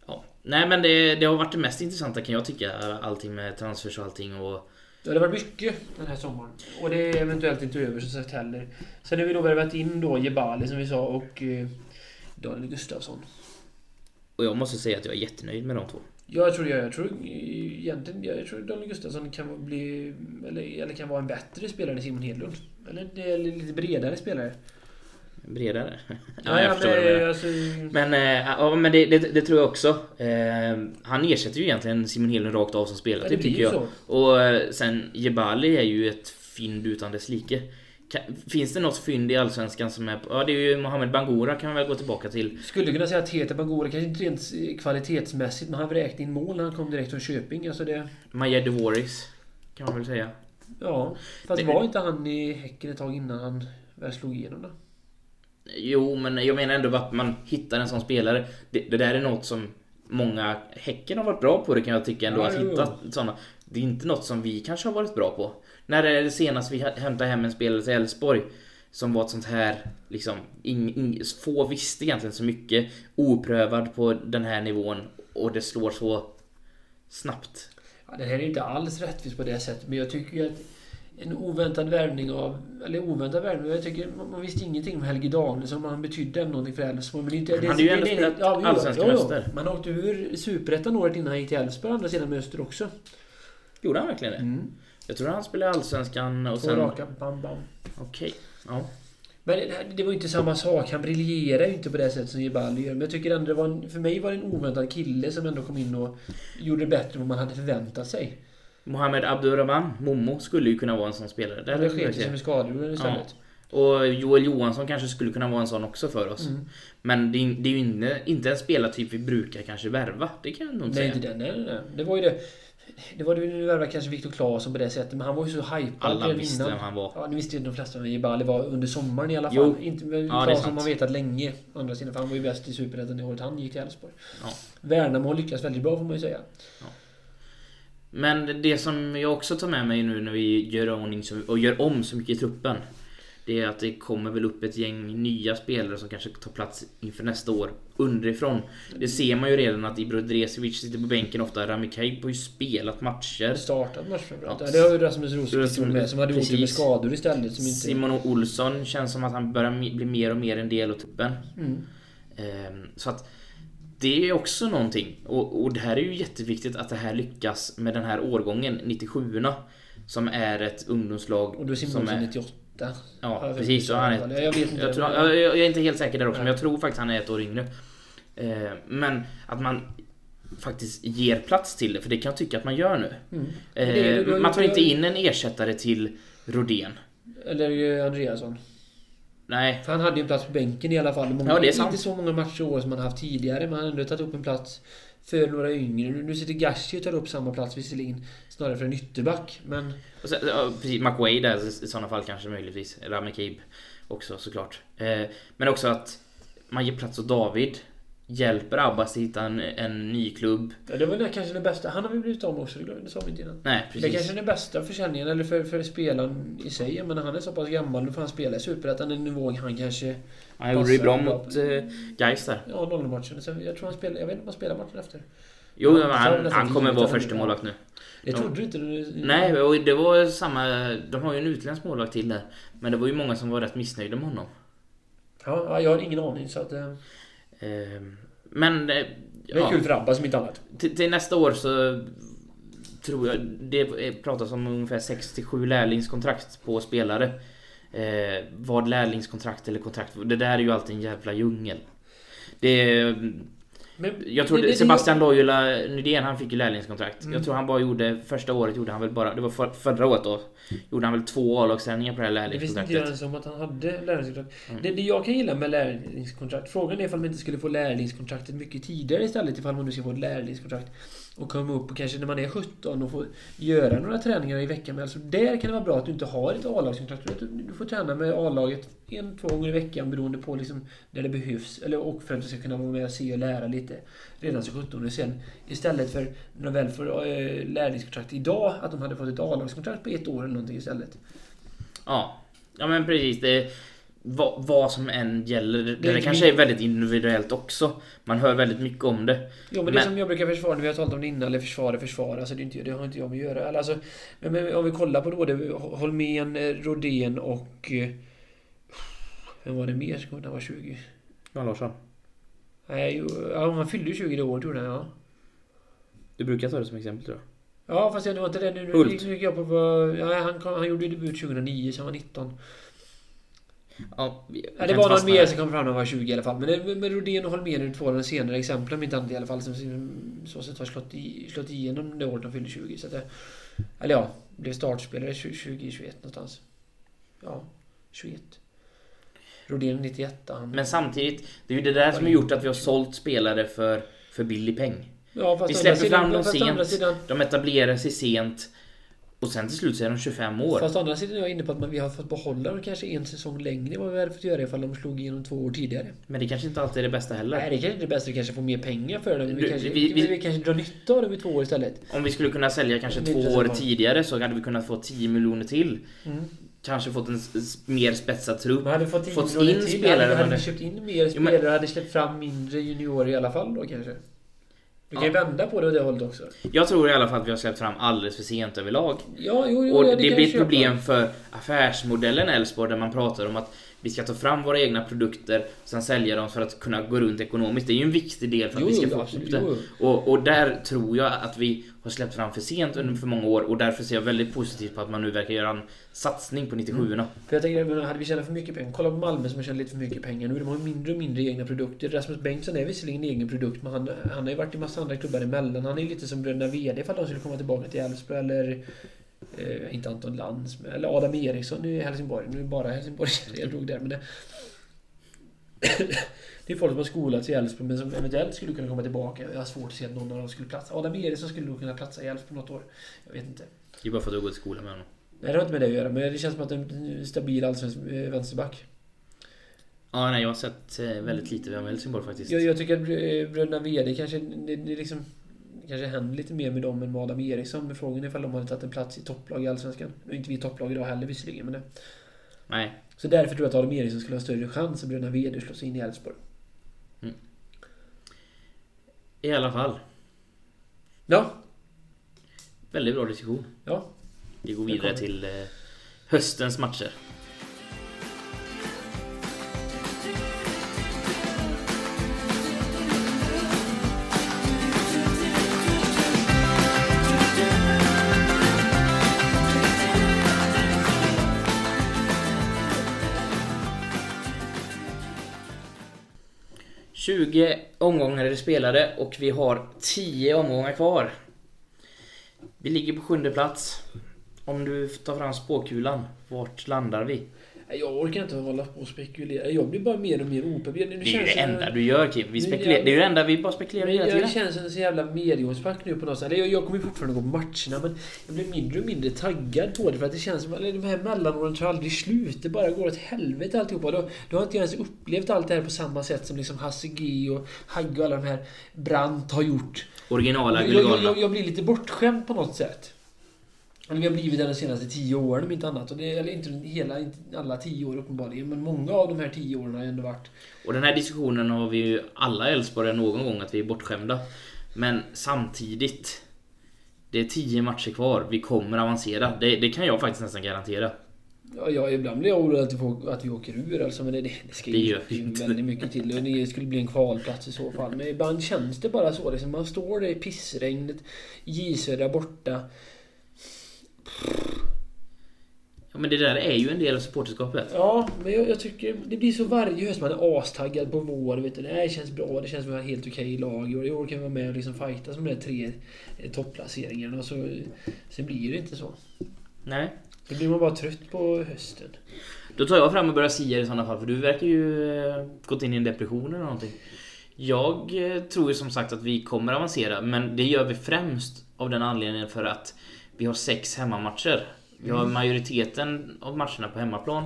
[SPEAKER 4] ja. Nej men det, det har varit det mest intressanta kan jag tycka. Allting med transfers och allting och...
[SPEAKER 5] Det har varit mycket den här sommaren. Och det är eventuellt inte över som sagt heller. Sen har vi då värvat in då Jebali som vi sa och eh, Daniel Gustafsson.
[SPEAKER 4] Och jag måste säga att jag är jättenöjd med de två.
[SPEAKER 5] Ja, jag tror det. Jag tror egentligen... Jag tror Daniel Gustafsson kan bli... Eller, eller kan vara en bättre spelare än Simon Hedlund. Eller, eller lite bredare spelare
[SPEAKER 4] bredare.
[SPEAKER 5] ja, ja, jag förstår
[SPEAKER 4] men, alltså... men, äh, ja, men det, det, det, tror jag också. Eh, han ersätter ju egentligen Simon Hedlund rakt av som spelare, ja, tycker jag. Så. Och eh, sen Jebali är ju ett fynd utan dess like. Finns det något fynd i Allsvenskan som är... Ja, det är ju Mohamed Bangura kan man väl gå tillbaka till.
[SPEAKER 5] Skulle kunna säga att Tete Bangura, kanske inte rent kvalitetsmässigt, men han vräkte in mål när han kom direkt från Köping. Alltså det...
[SPEAKER 4] Maja Devoris, kan man väl säga.
[SPEAKER 5] Ja, fast det... var inte han i Häcken ett tag innan han väl slog igenom då?
[SPEAKER 4] Jo, men jag menar ändå att man hittar en sån spelare. Det, det där är något som många... Häcken har varit bra på det kan jag tycka ändå, ja, att hitta såna. Det är inte något som vi kanske har varit bra på. När är det senast vi hämtade hem en spelare till Elfsborg? som var ett sånt här, liksom, ing, ing, få visste egentligen så mycket, oprövad på den här nivån och det slår så snabbt.
[SPEAKER 5] Ja, det här är inte alls rättvist på det sättet, men jag tycker ju att en oväntad värvning av... Eller oväntad värvning, jag tycker man, visste ingenting om Helge Danielsson, han betydde någonting för Elfsborg. Men inte,
[SPEAKER 4] Han hade ju ändå spelat
[SPEAKER 5] ja,
[SPEAKER 4] allsvenska mäster.
[SPEAKER 5] Man åkte ur Superettan året innan han gick till Elfsborg, andra sidan Öster också.
[SPEAKER 4] Gjorde han verkligen det?
[SPEAKER 5] Mm.
[SPEAKER 4] Jag tror han spelade Allsvenskan och
[SPEAKER 5] Två
[SPEAKER 4] sen...
[SPEAKER 5] raka, bam, bam.
[SPEAKER 4] Okej. Ja.
[SPEAKER 5] Men det, var ju inte samma sak. Han briljerar ju inte på det sätt som Jebali gör. Men jag tycker ändå det var en, För mig var det en oväntad kille som ändå kom in och gjorde det bättre än vad man hade förväntat sig.
[SPEAKER 4] Mohamed Abdurrahman, Momo, skulle ju kunna vara en sån spelare. Där
[SPEAKER 5] det sig
[SPEAKER 4] säga.
[SPEAKER 5] med skador istället.
[SPEAKER 4] Och Joel Johansson kanske skulle kunna vara en sån också för oss.
[SPEAKER 5] Mm.
[SPEAKER 4] Men det är, det är ju inte, inte en spelartyp vi brukar kanske värva. Det kan jag nog
[SPEAKER 5] Nej,
[SPEAKER 4] säga.
[SPEAKER 5] inte den. Nej, nej, nej. Det var ju det. Det var det nu värvade kanske Viktor Claesson på det sättet, men han var ju så hypad
[SPEAKER 4] Alla
[SPEAKER 5] redan
[SPEAKER 4] visste
[SPEAKER 5] innan.
[SPEAKER 4] vem han var.
[SPEAKER 5] Ja, nu visste ju de flesta vem Jebali var under sommaren i alla fall.
[SPEAKER 4] Jo.
[SPEAKER 5] Inte med
[SPEAKER 4] Ja, är sant.
[SPEAKER 5] man vetat länge. Å andra sidan, för han var ju bäst i Superettan det året han gick till Elfsborg.
[SPEAKER 4] Ja.
[SPEAKER 5] Värnamo har lyckats väldigt bra får man ju säga.
[SPEAKER 4] Men det som jag också tar med mig nu när vi gör, ordning och gör om så mycket i truppen. Det är att det kommer väl upp ett gäng nya spelare som kanske tar plats inför nästa år underifrån. Det ser man ju redan att Ibro Dresevic sitter på bänken ofta. Rami Kaib har ju spelat matcher.
[SPEAKER 5] Startat match framförallt.
[SPEAKER 4] Ja.
[SPEAKER 5] Det har ju Rasmus Rosqvist med som hade gjort det med skador istället. Som inte...
[SPEAKER 4] Simon Olsson känns som att han börjar bli mer och mer en del av truppen.
[SPEAKER 5] Mm.
[SPEAKER 4] Ehm, Så att det är också någonting. Och, och det här är ju jätteviktigt att det här lyckas med den här årgången, 97orna. Som är ett ungdomslag
[SPEAKER 5] Och då Simonsson
[SPEAKER 4] är...
[SPEAKER 5] 98.
[SPEAKER 4] Ja, precis. Han är,
[SPEAKER 5] Jag vet inte.
[SPEAKER 4] jag, tror, jag, jag är inte helt säker där också,
[SPEAKER 5] Nej.
[SPEAKER 4] men jag tror faktiskt han är ett år yngre. Ehm, Men att man faktiskt ger plats till det, för det kan jag tycka att man gör nu.
[SPEAKER 5] Mm. Det är det,
[SPEAKER 4] Man tar inte in en ersättare till Rodén.
[SPEAKER 5] Eller Andreasson.
[SPEAKER 4] Nej,
[SPEAKER 5] För han hade ju en plats på bänken i alla fall. Många,
[SPEAKER 4] Ja, det är sant.
[SPEAKER 5] Inte så många matcher i år som han haft tidigare, men han har ändå tagit upp en plats för några yngre. Nu, sitter Gashi och tar upp samma plats visserligen, snarare för en ytterback. Men
[SPEAKER 4] Och sen, ja, precis, McWay där i sådana fall kanske möjligtvis. Rami Kaib också såklart. Eh, men också att man ger plats åt David. Hjälper Abbas att hitta en, en ny klubb.
[SPEAKER 5] ja, det var det kanske det bästa. Han har vi blivit av med också, det sa vi inte innan.
[SPEAKER 4] Nej,
[SPEAKER 5] Det
[SPEAKER 4] precis.
[SPEAKER 5] kanske är den bästa försäljningen, eller för, för spelaren i sig. Men han är så pass gammal, nu får han spela i Superettan, en nivå han kanske...
[SPEAKER 4] Han gjorde det bra mot eh, Gais där.
[SPEAKER 5] Ja, nollmatchen. Så Jag tror han spelar, jag vet inte om han spelar matchen efter.
[SPEAKER 4] Jo, han,
[SPEAKER 5] nästan
[SPEAKER 4] han kommer vara
[SPEAKER 5] han-
[SPEAKER 4] första målvakt nu.
[SPEAKER 5] Det trodde du inte? Du,
[SPEAKER 4] Nej, och det var samma... De har ju en utländsk målvakt till där. Men det var ju många som var rätt missnöjda med honom.
[SPEAKER 5] Ja, ja, jag har ingen aning så att... eh,
[SPEAKER 4] Eh, men... Eh,
[SPEAKER 5] Det är kul för Abba som inte annat.
[SPEAKER 4] Till, till nästa år så tror jag det pratas om ungefär 67 lärlingskontrakt på spelare. Eh, vad lärlingskontrakt eller kontrakt Det där är ju alltid en jävla djungel. Det,
[SPEAKER 5] Men,
[SPEAKER 4] jag tror
[SPEAKER 5] det- det-
[SPEAKER 4] Sebastian Loyola Nydén han fick ju lärlingskontrakt.
[SPEAKER 5] Mm.
[SPEAKER 4] Jag tror han bara gjorde Första året gjorde han väl bara Det var för, förra året då. Gjorde han väl två A-lagsträningar på det här
[SPEAKER 5] Det visste inte jag
[SPEAKER 4] lärlingskontraktet.
[SPEAKER 5] ens om att han hade lärlingskontrakt.
[SPEAKER 4] Mm.
[SPEAKER 5] Det, det jag kan gilla med lärlingskontrakt, frågan är ifall man inte skulle få lärlingskontraktet mycket tidigare istället ifall man nu ska få ett lärlingskontrakt. Och komma upp och kanske när man är 17 och få göra några träningar i veckan. Men alltså där kan det vara bra att du inte har ett A-lagskontrakt. Du, får träna med A-laget en, två gånger i veckan beroende på liksom där det behövs. Eller, och för att du ska kunna vara med och se och lära lite redan som 17 och sen istället för när de väl får äh, eh, lärlingskontrakt idag, att de hade fått ett A-lagskontrakt på ett år eller någonting istället.
[SPEAKER 4] Ja. Ja men precis. Det, vad, vad som än gäller. Det, det,
[SPEAKER 5] inte
[SPEAKER 4] kanske
[SPEAKER 5] min-
[SPEAKER 4] är väldigt individuellt också. Man hör väldigt mycket om det.
[SPEAKER 5] Jo men, det
[SPEAKER 4] Men-
[SPEAKER 5] som jag brukar försvara, vi har talat om det innan, eller försvara, försvara, så det, är inte, det har inte jag med att göra. Alltså, men, men om vi kollar på då, det, Holmén, eh, Rodén och... eh, Vem var det mer som när var 20?
[SPEAKER 4] Jan Larsson.
[SPEAKER 5] Nej, jo, ja, han fyllde ju 20 det året gjorde han, ja.
[SPEAKER 4] Du brukar ta det som exempel tror jag.
[SPEAKER 5] Ja, fast det var inte det. Nu, nu, nu gick jag på. Ja, han, kom, han gjorde ju debut 2009, så han var 19.
[SPEAKER 4] Ja,
[SPEAKER 5] Ja, det var någon mer som kom fram när han var 20 i alla fall. Men det, med Rodén och Holmén är två av de senare exemplen, om inte annat i alla fall, som så sätt har slått, i, slått igenom det året de fyllde 20. Så att det, eller ja, blev startspelare 2021 någonstans. Ja, 21. Rodén 91. Han,
[SPEAKER 4] Men samtidigt, det är ju det där som har gjort att vi har sålt spelare för, för billig peng.
[SPEAKER 5] ja,
[SPEAKER 4] vi släpper fram dem sent. De etablerar sig sent. Och sen till slut så är de 25 år.
[SPEAKER 5] Fast andra sidan är jag inne på att vi har fått behålla dem kanske en säsong längre än vad vi hade fått göra ifall de slog igenom två år tidigare.
[SPEAKER 4] Men det kanske inte alltid är det bästa heller.
[SPEAKER 5] Nej, det kanske inte är det bästa. Vi kanske får mer pengar för dem. Vi,
[SPEAKER 4] Du,
[SPEAKER 5] kanske,
[SPEAKER 4] vi-
[SPEAKER 5] vi,
[SPEAKER 4] vi-
[SPEAKER 5] kanske drar nytta av dem i två år istället.
[SPEAKER 4] Om vi skulle kunna sälja kanske två år tidigare så hade vi kunnat få 10 miljoner till.
[SPEAKER 5] Mm.
[SPEAKER 4] kanske fått en mer spetsad trupp.
[SPEAKER 5] Man hade fått in,
[SPEAKER 4] Fått in spelare,
[SPEAKER 5] Hade, vi köpt in mer spelare
[SPEAKER 4] men-
[SPEAKER 5] hade släppt fram mindre juniorer i alla fall då kanske. Du kan ju
[SPEAKER 4] Ja.
[SPEAKER 5] vända på det åt det hållet också.
[SPEAKER 4] Jag tror i alla fall att vi har släppt fram alldeles för sent överlag.
[SPEAKER 5] Ja, jo, jo,
[SPEAKER 4] Och det
[SPEAKER 5] jag
[SPEAKER 4] blir ett problem för affärsmodellen Elfsborg där man pratar om att vi ska ta fram våra egna produkter och sen sälja dem för att kunna gå runt ekonomiskt. Det är ju en viktig del för att
[SPEAKER 5] Jo,
[SPEAKER 4] vi ska få
[SPEAKER 5] absolut,
[SPEAKER 4] upp det. Och, och där tror jag att vi har släppt fram för sent under för många år och därför ser jag väldigt positivt på att man nu verkar göra en satsning på 97orna.
[SPEAKER 5] För jag tänker, hade vi tjänat för mycket pengar? Kolla på Malmö som har tjänat lite för mycket pengar nu. De har ju mindre och mindre egna produkter. Rasmus Bengtsson är visserligen en egen produkt, men han, han har ju varit i massa andra klubbar emellan. Han är lite som bröderna VD ifall de skulle komma tillbaka till Elfsborg eller... Eh, inte Anton men- eller Adam Eriksson i Helsingborg. Nu är det bara Helsingborg jag drog där, men det... Det är folk som har skolats i Elfsborg men som eventuellt skulle kunna komma tillbaka. Jag har svårt att se att någon av dem skulle platsa. Adam Eriksson skulle nog kunna platsa i Elfsborg något år. Jag vet inte.
[SPEAKER 4] Det är bara för att du har gått i skolan med honom.
[SPEAKER 5] Nej, det har inte med det att göra, men det känns som att en stabil allsvensk eh, vänsterback.
[SPEAKER 4] Ja, nej, jag har sett eh, väldigt lite av Helsingborg faktiskt.
[SPEAKER 5] Jag, jag tycker att eh, bröderna VD kanske... Det, det liksom, kanske händer lite mer med dem än med Adam Eriksson. Men frågan är ifall de hade tagit en plats i topplag i Allsvenskan. Nu är inte vi topplag idag heller visserligen, men det.
[SPEAKER 4] Nej,
[SPEAKER 5] Så därför tror jag att Adam Eriksson skulle ha större chans att bröderna VD slå sig in i Elfsborg.
[SPEAKER 4] i alla fall.
[SPEAKER 5] Ja,
[SPEAKER 4] Väldigt bra diskussion.
[SPEAKER 5] ja.
[SPEAKER 4] Vi går
[SPEAKER 5] Det
[SPEAKER 4] vidare till eh, höstens matcher. ...20 omgångar är det spelade och vi har 10 omgångar kvar. Vi ligger på sjunde plats. Om du tar fram spåkulan, vart landar vi?
[SPEAKER 5] Jag orkar inte hålla på och spekulera. Jag blir bara mer och mer opeppad.
[SPEAKER 4] Det är ju det enda du gör Kim. Vi spekulerar, det är ju det enda vi bara spekulerar hela
[SPEAKER 5] jag
[SPEAKER 4] tiden.
[SPEAKER 5] känns som en så jävla mediumspack nu på något sätt. Eller jag, jag kommer fortfarande gå på matcherna men jag blir mindre och mindre taggad på det för att det känns som att de här mellanåren tar aldrig slut. Det bara går åt helvete alltihopa. Då, då har inte jag ens upplevt allt det här på samma sätt som liksom Hasse G och Hagge och alla de här Brandt har gjort.
[SPEAKER 4] Originala
[SPEAKER 5] Jag, jag, jag, jag blir lite bortskämd på något sätt. Eller vi har blivit det de senaste tio åren om inte annat. Och det, eller inte hela, inte alla tio år uppenbarligen. Men många av de här tio åren har ändå varit...
[SPEAKER 4] Och den här diskussionen har vi ju alla Elfsborgare någon gång att vi är bortskämda. Men samtidigt. Det är 10 matcher kvar. Vi kommer avancera. Det, det kan jag faktiskt nästan garantera.
[SPEAKER 5] Ja, ja, ibland blir jag orolig att vi, får, att vi åker ur alltså, men det, det, det ska
[SPEAKER 4] Det
[SPEAKER 5] ju ju
[SPEAKER 4] inte.
[SPEAKER 5] väldigt mycket till. Och det skulle bli en kvalplats i så fall. Men ibland känns det bara så. Liksom, man står där i pissregnet, J Södra borta.
[SPEAKER 4] Ja, men det där är ju en del av supporterskapet.
[SPEAKER 5] Ja, men jag, jag tycker det blir så varje höst. Man är astaggad på vår. Vet du, det känns bra. Det känns som att vi har helt okej lag. Och i år kan vi vara med och liksom fightas om de där tre eh, topplaceringarna. Och så, sen blir det inte så.
[SPEAKER 4] Nej.
[SPEAKER 5] Då blir man bara trött på hösten.
[SPEAKER 4] Då tar jag fram och börjar sia i sådana fall. För du verkar ju eh, gått in i en depression eller någonting. Jag eh, tror ju som sagt att vi kommer avancera. Men det gör vi främst av den anledningen för att vi har sex hemmamatcher. Vi har majoriteten av matcherna på hemmaplan.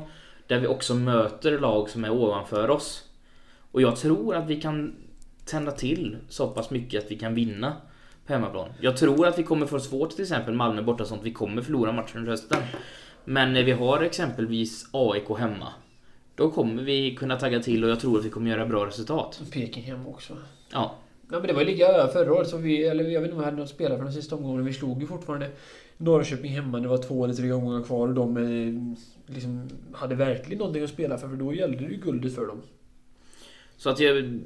[SPEAKER 4] Där vi också möter lag som är ovanför oss. Och jag tror att vi kan tända till så pass mycket att vi kan vinna på hemmaplan. Jag tror att vi kommer få svårt till exempel Malmö borta sånt. Vi kommer förlora matchen under hösten. Men när vi har exempelvis AIK hemma. Då kommer vi kunna tagga till och jag tror att vi kommer göra bra resultat.
[SPEAKER 5] Peking hem också.
[SPEAKER 4] Ja,
[SPEAKER 5] Ja men det var ju lika förra året som vi, eller jag vet inte om vi hade något spelare för den sista omgången. Vi slog ju fortfarande Norrköping hemma. Det var två eller tre omgångar kvar och de eh, liksom hade verkligen någonting att spela för. För då gällde det ju guldet för dem.
[SPEAKER 4] så att jag...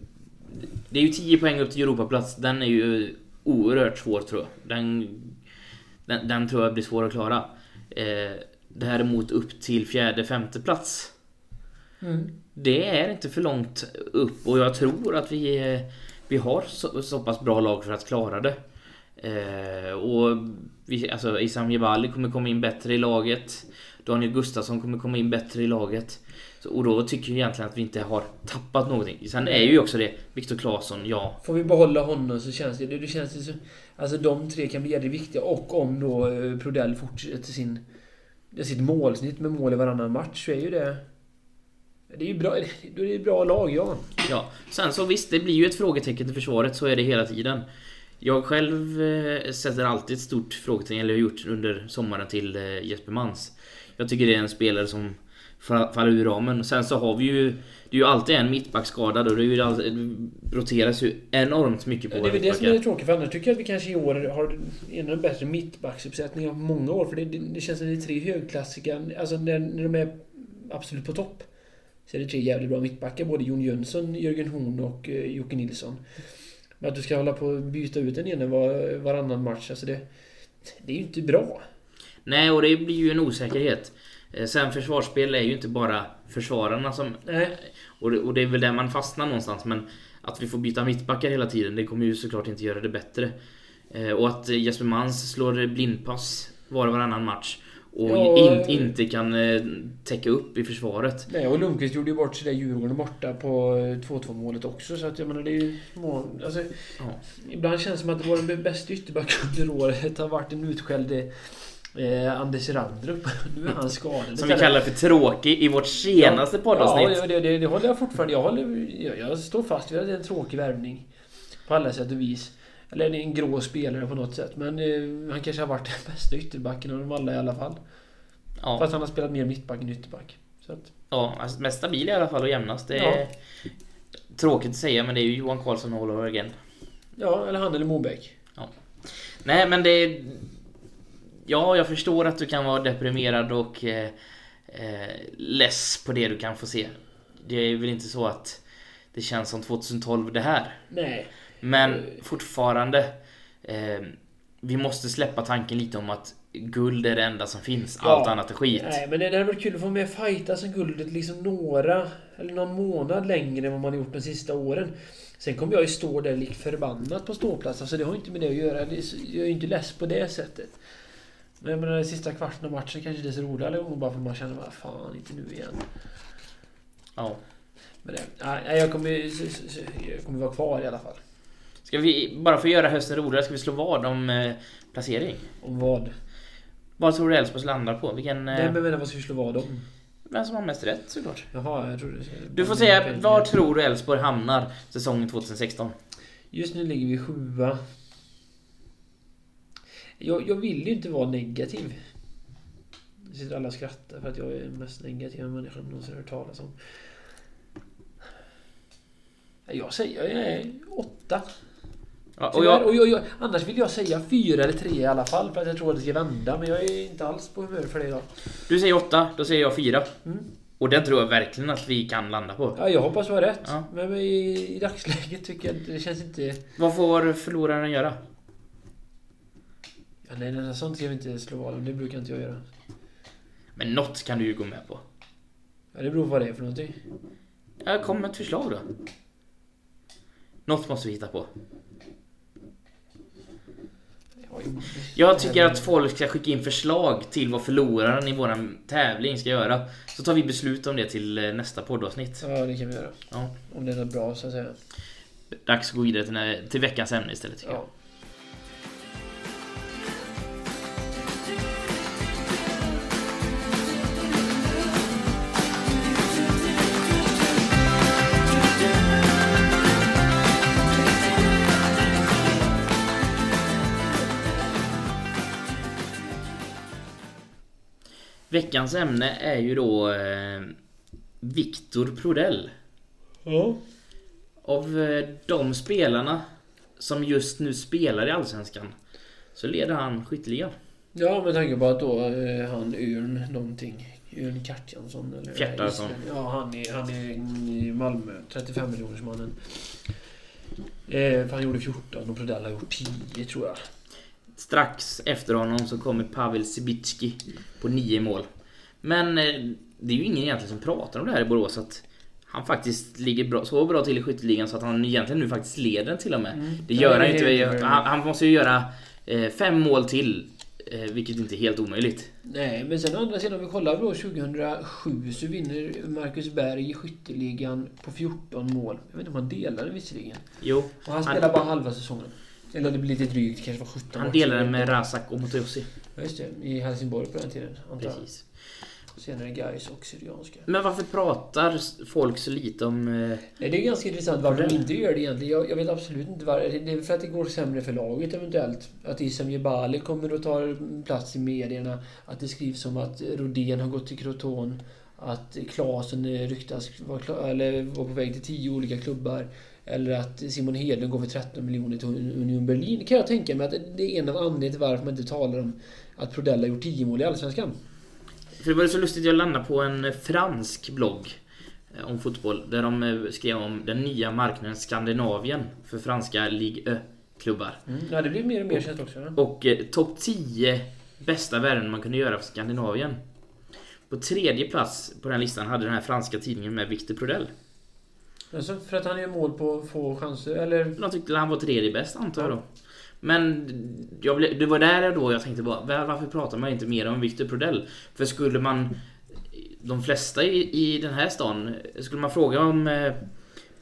[SPEAKER 4] Det är ju 10 poäng upp till Europaplats. Den är ju oerhört svår tror jag. Den, den, den tror jag blir svår att klara. Eh, däremot upp till fjärde, femte plats. Det är inte för långt upp och jag tror att vi, eh, vi har så, så pass bra lag för att klara det. Eh, och vi, alltså Isam Jebali kommer komma in bättre i laget. Daniel Gustafsson kommer komma in bättre i laget. Så, och då tycker jag egentligen att vi inte har tappat någonting. Sen är ju också det Viktor Claesson, ja.
[SPEAKER 5] Får vi behålla honom så känns det... Det, känns det så, alltså de tre kan bli jävligt viktiga. Och om då eh, Prodell fortsätter sin, sitt målsnitt med mål i varannan match så är ju det... Det är ju bra, då är det ett bra lag, ja.
[SPEAKER 4] ja. Sen så visst, det blir ju ett frågetecken till försvaret, så är det hela tiden. Jag själv eh, sätter alltid ett stort frågetecken, eller har gjort under sommaren till eh, Jesper Mans. Jag tycker det är en spelare som fa- faller ur ramen. Sen så har vi ju... Det är ju alltid en mittback skadad och det, ju alltid, det roteras ju enormt mycket på
[SPEAKER 5] det är väl det som är tråkigt för annars tycker jag att vi kanske i år har en av de bättre mittbacksuppsättningar på många år. För det, det, det känns som det är tre högklassiga... Alltså när, när de är absolut på topp. Så är det tre jävligt bra mittbackar. Både Jon Jönsson, Jörgen Horn och uh, Jocke Nilsson. Men att du ska hålla på och byta ut den ena var, varannan match. Alltså det, det är ju inte bra.
[SPEAKER 4] Nej, och det blir ju en osäkerhet. Eh, Sen försvarsspel är ju inte bara försvararna som...
[SPEAKER 5] Nej.
[SPEAKER 4] Och det, och det är väl där man fastnar någonstans men att vi får byta mittbackar hela tiden det kommer ju såklart inte göra det bättre. Eh, Och att eh, Jesper Mans slår blindpass var och varannan match. Och
[SPEAKER 5] Ja,
[SPEAKER 4] in, inte kan eh, täcka upp i försvaret.
[SPEAKER 5] Nej, och Lundqvist gjorde ju bort sig där Djurgården borta på eh, 2-2 målet också. Så att jag menar, det är ju små... Alltså,
[SPEAKER 4] Ja.
[SPEAKER 5] Ibland känns det som att vår bästa ytterback under året har varit en utskälld eh, Anders Randrup. Nu är han skadad.
[SPEAKER 4] Som vi kallar för tråkig i vårt senaste poddavsnitt.
[SPEAKER 5] Ja, det, det, det håller jag fortfarande. Jag, håller, jag, jag står fast vid att det är en tråkig värvning. På alla sätt och vis. Eller är en grå spelare på något sätt. Men eh, han kanske har varit den bästa ytterbacken av dem alla i alla fall.
[SPEAKER 4] Ja,
[SPEAKER 5] Fast han har spelat mer mittback än ytterback. Så att,
[SPEAKER 4] ja alltså mest stabil i alla fall och jämnast. Det är
[SPEAKER 5] Ja.
[SPEAKER 4] tråkigt att säga men det är ju Johan Karlsson all over again.
[SPEAKER 5] ja, eller han eller Mobeck.
[SPEAKER 4] Nej men det är... Ja, jag förstår att du kan vara deprimerad och eh, eh, less på det du kan få se. Det är väl inte så att det känns som 2012 det här.
[SPEAKER 5] Nej.
[SPEAKER 4] Men fortfarande. Eh, vi måste släppa tanken lite om att guld är det enda som finns.
[SPEAKER 5] Ja.
[SPEAKER 4] Allt annat är skit.
[SPEAKER 5] Nej, men det hade varit kul att få med fightas om guldet liksom några, eller någon månad längre än vad man har gjort de sista åren. Sen kommer jag ju stå där lik förbannat på ståplats. Alltså det har inte med det att göra. Jag är ju inte less på det sättet. Men jag menar, den sista kvarten av matchen kanske det är så roligt alla gånger bara för man känner bara fan, inte nu igen.
[SPEAKER 4] Ja.
[SPEAKER 5] Men det, nej, jag kommer, jag kommer vara kvar i alla fall.
[SPEAKER 4] Ska vi bara få göra hösten roligare, ska vi slå vad om eh, placering?
[SPEAKER 5] Om vad?
[SPEAKER 4] Vad tror du Elfsborg landar på? Vilken...
[SPEAKER 5] Nej
[SPEAKER 4] Eh,
[SPEAKER 5] men vänta, vad ska vi slå vad om?
[SPEAKER 4] Vem som har mest rätt såklart.
[SPEAKER 5] Jaha, jag trodde...
[SPEAKER 4] Du får säga, var tror du Elfsborg hamnar säsongen 2016?
[SPEAKER 5] Just nu ligger vi sjua. Jag, jag vill ju inte vara negativ. Nu sitter alla och skrattar för att jag är den mest negativa människan de någonsin hört talas om. Jag säger jag är åtta.
[SPEAKER 4] Ja, och jag,
[SPEAKER 5] Och jag, jag, annars vill jag säga fyra eller tre i alla fall för att jag tror att det ska vända. Men jag är inte alls på humör för det idag.
[SPEAKER 4] du säger åtta, då säger jag fyra.
[SPEAKER 5] Mm.
[SPEAKER 4] Och den tror jag verkligen att vi kan landa på.
[SPEAKER 5] Ja, jag hoppas du har rätt.
[SPEAKER 4] Ja.
[SPEAKER 5] Men i, i dagsläget tycker jag det känns inte...
[SPEAKER 4] Vad får förloraren göra?
[SPEAKER 5] Ja, nej, nej, sånt ska vi inte slå vad om. Det brukar inte jag göra.
[SPEAKER 4] Men något kan du ju gå med på.
[SPEAKER 5] Ja, det beror på vad det är för någonting.
[SPEAKER 4] Ja, kom med ett förslag då. Något måste vi hitta på.
[SPEAKER 5] Ja.
[SPEAKER 4] Jag tycker att folk ska skicka in förslag till vad förloraren i våran tävling ska göra. Så tar vi beslut om det till eh, nästa poddavsnitt.
[SPEAKER 5] Ja, det kan vi göra.
[SPEAKER 4] Ja.
[SPEAKER 5] Om det är något bra så att säga.
[SPEAKER 4] Dags att gå vidare till, till veckans ämne istället tycker jag. Veckans ämne är ju då eh, Viktor Prodell.
[SPEAKER 5] Ja.
[SPEAKER 4] Av eh, de spelarna som just nu spelar i Allsvenskan så leder han skytteligan.
[SPEAKER 5] Ja, med tanke på att då eh, han Örn någonting. Örn Kjartansson eller...
[SPEAKER 4] Fjärtarsson.
[SPEAKER 5] Ja, han är, han är i Malmö. 35 miljoners mannen. Eh, han gjorde 14 och Prodell har gjort 10 tror jag.
[SPEAKER 4] Strax efter honom så kommer Pavel Sibicki på nio mål. Men eh, det är ju ingen egentligen som pratar om det här i Borås att han faktiskt ligger bra, så bra till i skytteligan så att han egentligen nu faktiskt leder den till och med.
[SPEAKER 5] Mm.
[SPEAKER 4] Det gör
[SPEAKER 5] Ja,
[SPEAKER 4] han
[SPEAKER 5] det
[SPEAKER 4] ju inte. Han, han måste ju göra eh, fem mål till. Eh, vilket inte är helt omöjligt.
[SPEAKER 5] Nej, men sen å andra sidan om vi kollar då 2007 så vinner Marcus Berg skytteligan på 14 mål. Jag vet inte om han delar den visserligen.
[SPEAKER 4] Jo,
[SPEAKER 5] Och han
[SPEAKER 4] Han-
[SPEAKER 5] spelar bara halva säsongen. Eller det blir lite drygt, kanske var 17
[SPEAKER 4] han delar den med Razak och Motoyossi.
[SPEAKER 5] Ja, just det. I Helsingborg på den tiden, antar jag.
[SPEAKER 4] Precis.
[SPEAKER 5] Senare Gais och Syrianska.
[SPEAKER 4] Men varför pratar folk så lite om... Eh,
[SPEAKER 5] Nej, det är ganska intressant varför de inte gör det egentligen. Jag, jag vet absolut inte varför. Det är för att det går sämre för laget eventuellt. Att Issam Jebali kommer att ta plats i medierna. Att det skrivs om att Rodén har gått till Croton. Att Klasen ryktas vara var på väg till tio olika klubbar. Eller att Simon Hedlund går för 13 miljoner till Union Berlin. kan jag tänka mig att det är en av anledningarna till varför man inte talar om att Prodell har gjort 10 mål i Allsvenskan.
[SPEAKER 4] För det var så lustigt, jag landade på en fransk blogg eh, om fotboll där de eh, skrev om den nya marknaden Skandinavien för franska Ligue Ö-klubbar.
[SPEAKER 5] Mm. Ja, det blir mer och mer känt också. Ja.
[SPEAKER 4] Och eh, topp 10 bästa värden man kunde göra för Skandinavien. På tredje plats på den listan hade den här franska tidningen med Victor Prodell.
[SPEAKER 5] Alltså för att han gör mål på få chanser, eller?
[SPEAKER 4] De tyckte han var tredje bäst antar jag då. Men jag blev, det var där då jag tänkte bara, varför pratar man inte mer om Victor Prodell? För skulle man... De flesta i, i den här stan, skulle man fråga om eh,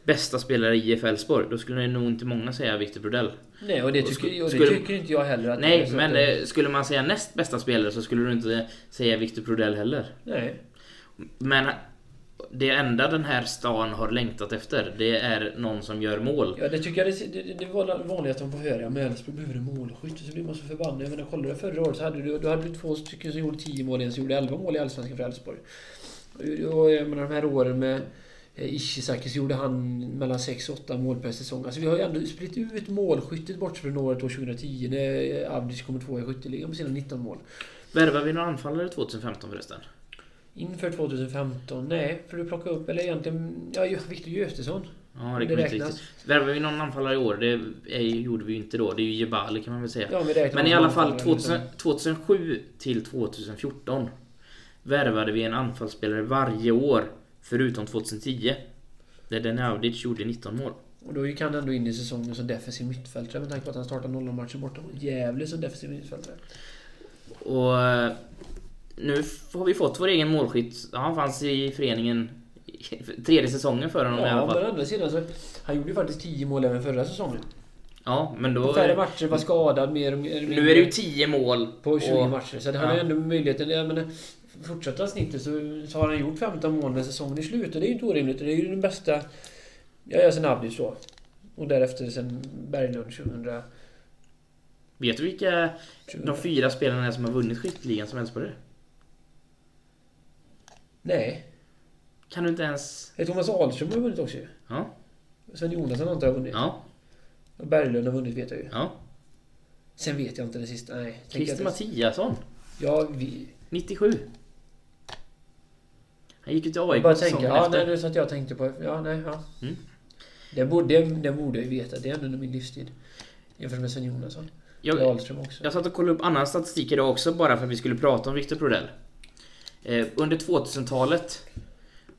[SPEAKER 4] bästa spelare i IF Elfsborg, då skulle nog inte många säga Victor Prodell.
[SPEAKER 5] Nej, och det, tycker, och det skulle, tycker inte jag heller. Att
[SPEAKER 4] nej, men det... Eh, skulle man säga näst bästa spelare så skulle du inte säga Victor Prodell heller.
[SPEAKER 5] Nej.
[SPEAKER 4] Men det enda den här stan har längtat efter, det är någon som gör mål.
[SPEAKER 5] Ja, det tycker jag det, det, det var det vanligaste man får höra. Men Elfsborg behöver en målskytt. Så blir man så förbannad. Jag menar, kollade förra året så hade du, du hade två stycken som gjorde 10 mål, en som gjorde 11 mål i Allsvenskan för Elfsborg. Och jag menar, de här åren med eh, Ishizaki så gjorde han mellan 6 och 8 mål per säsong. Alltså vi har ju ändå spritt ut målskyttet bort från året 2010 när Abdic kommer två i skytteligan med sina 19 mål.
[SPEAKER 4] Värvade vi några anfallare 2015 förresten?
[SPEAKER 5] Inför 2015? Nej, för du plocka upp, eller egentligen, ja, Viktor Götesson.
[SPEAKER 4] Ja, det, det räknas. Värvade vi någon anfallare i år? Det är, gjorde vi ju inte då. Det är ju Jebali kan man väl säga.
[SPEAKER 5] Ja,
[SPEAKER 4] Men i alla fall 2000, 2007 till 2014 värvade vi en anfallsspelare varje år förutom 2010. Där Denaudic gjorde 19 mål.
[SPEAKER 5] Och då gick han ändå in i säsongen som defensiv mittfältare med tanke på att han startade 0 matcher borta mot Gävle som defensiv mittfältare.
[SPEAKER 4] Och nu har vi fått vår egen målskytt. Han fanns i föreningen tredje säsongen för honom
[SPEAKER 5] ja,
[SPEAKER 4] i alla fall.
[SPEAKER 5] men å andra sidan så... Han gjorde ju faktiskt 10 mål även förra säsongen.
[SPEAKER 4] Ja, men då...
[SPEAKER 5] På färre matcher, var skadad mer och mer.
[SPEAKER 4] Nu är det ju 10 mål.
[SPEAKER 5] På 20 och, matcher. Så han ja. har ju ändå möjligheten... Jag menar, fortsätter snittet så, så har han gjort 15 mål när säsongen är slut. Och det är ju inte orimligt. Det är ju den bästa... Ja, jag sen Abdic då. Och därefter sen Berglund 2000...
[SPEAKER 4] Vet du vilka 2000. de fyra spelarna är som har vunnit skytteligan som Elfsborg
[SPEAKER 5] Nej.
[SPEAKER 4] Kan du inte ens...
[SPEAKER 5] Hey, Thomas Ahlström har vunnit också ju.
[SPEAKER 4] Ja.
[SPEAKER 5] Sven Jonasson har inte vunnit.
[SPEAKER 4] Ja.
[SPEAKER 5] Och Berglund har vunnit vet jag ju.
[SPEAKER 4] Ja.
[SPEAKER 5] Sen vet jag inte det sista. Nej.
[SPEAKER 4] Christer Mattiasson.
[SPEAKER 5] Ja, vi...
[SPEAKER 4] 97. Han gick ju till AIK
[SPEAKER 5] bara tänka, ja, efter. Nej, det så att jag tänkte på... Ja, nej, ja. Mm. Det, borde, det, det borde jag ju veta. Det är ändå min livstid. Jämfört med Sven Jonasson.
[SPEAKER 4] Jag,
[SPEAKER 5] Ahlström också.
[SPEAKER 4] Jag satt och kollade upp annan statistik idag också bara för att vi skulle prata om Victor Prodell. Eh, under 2000-talet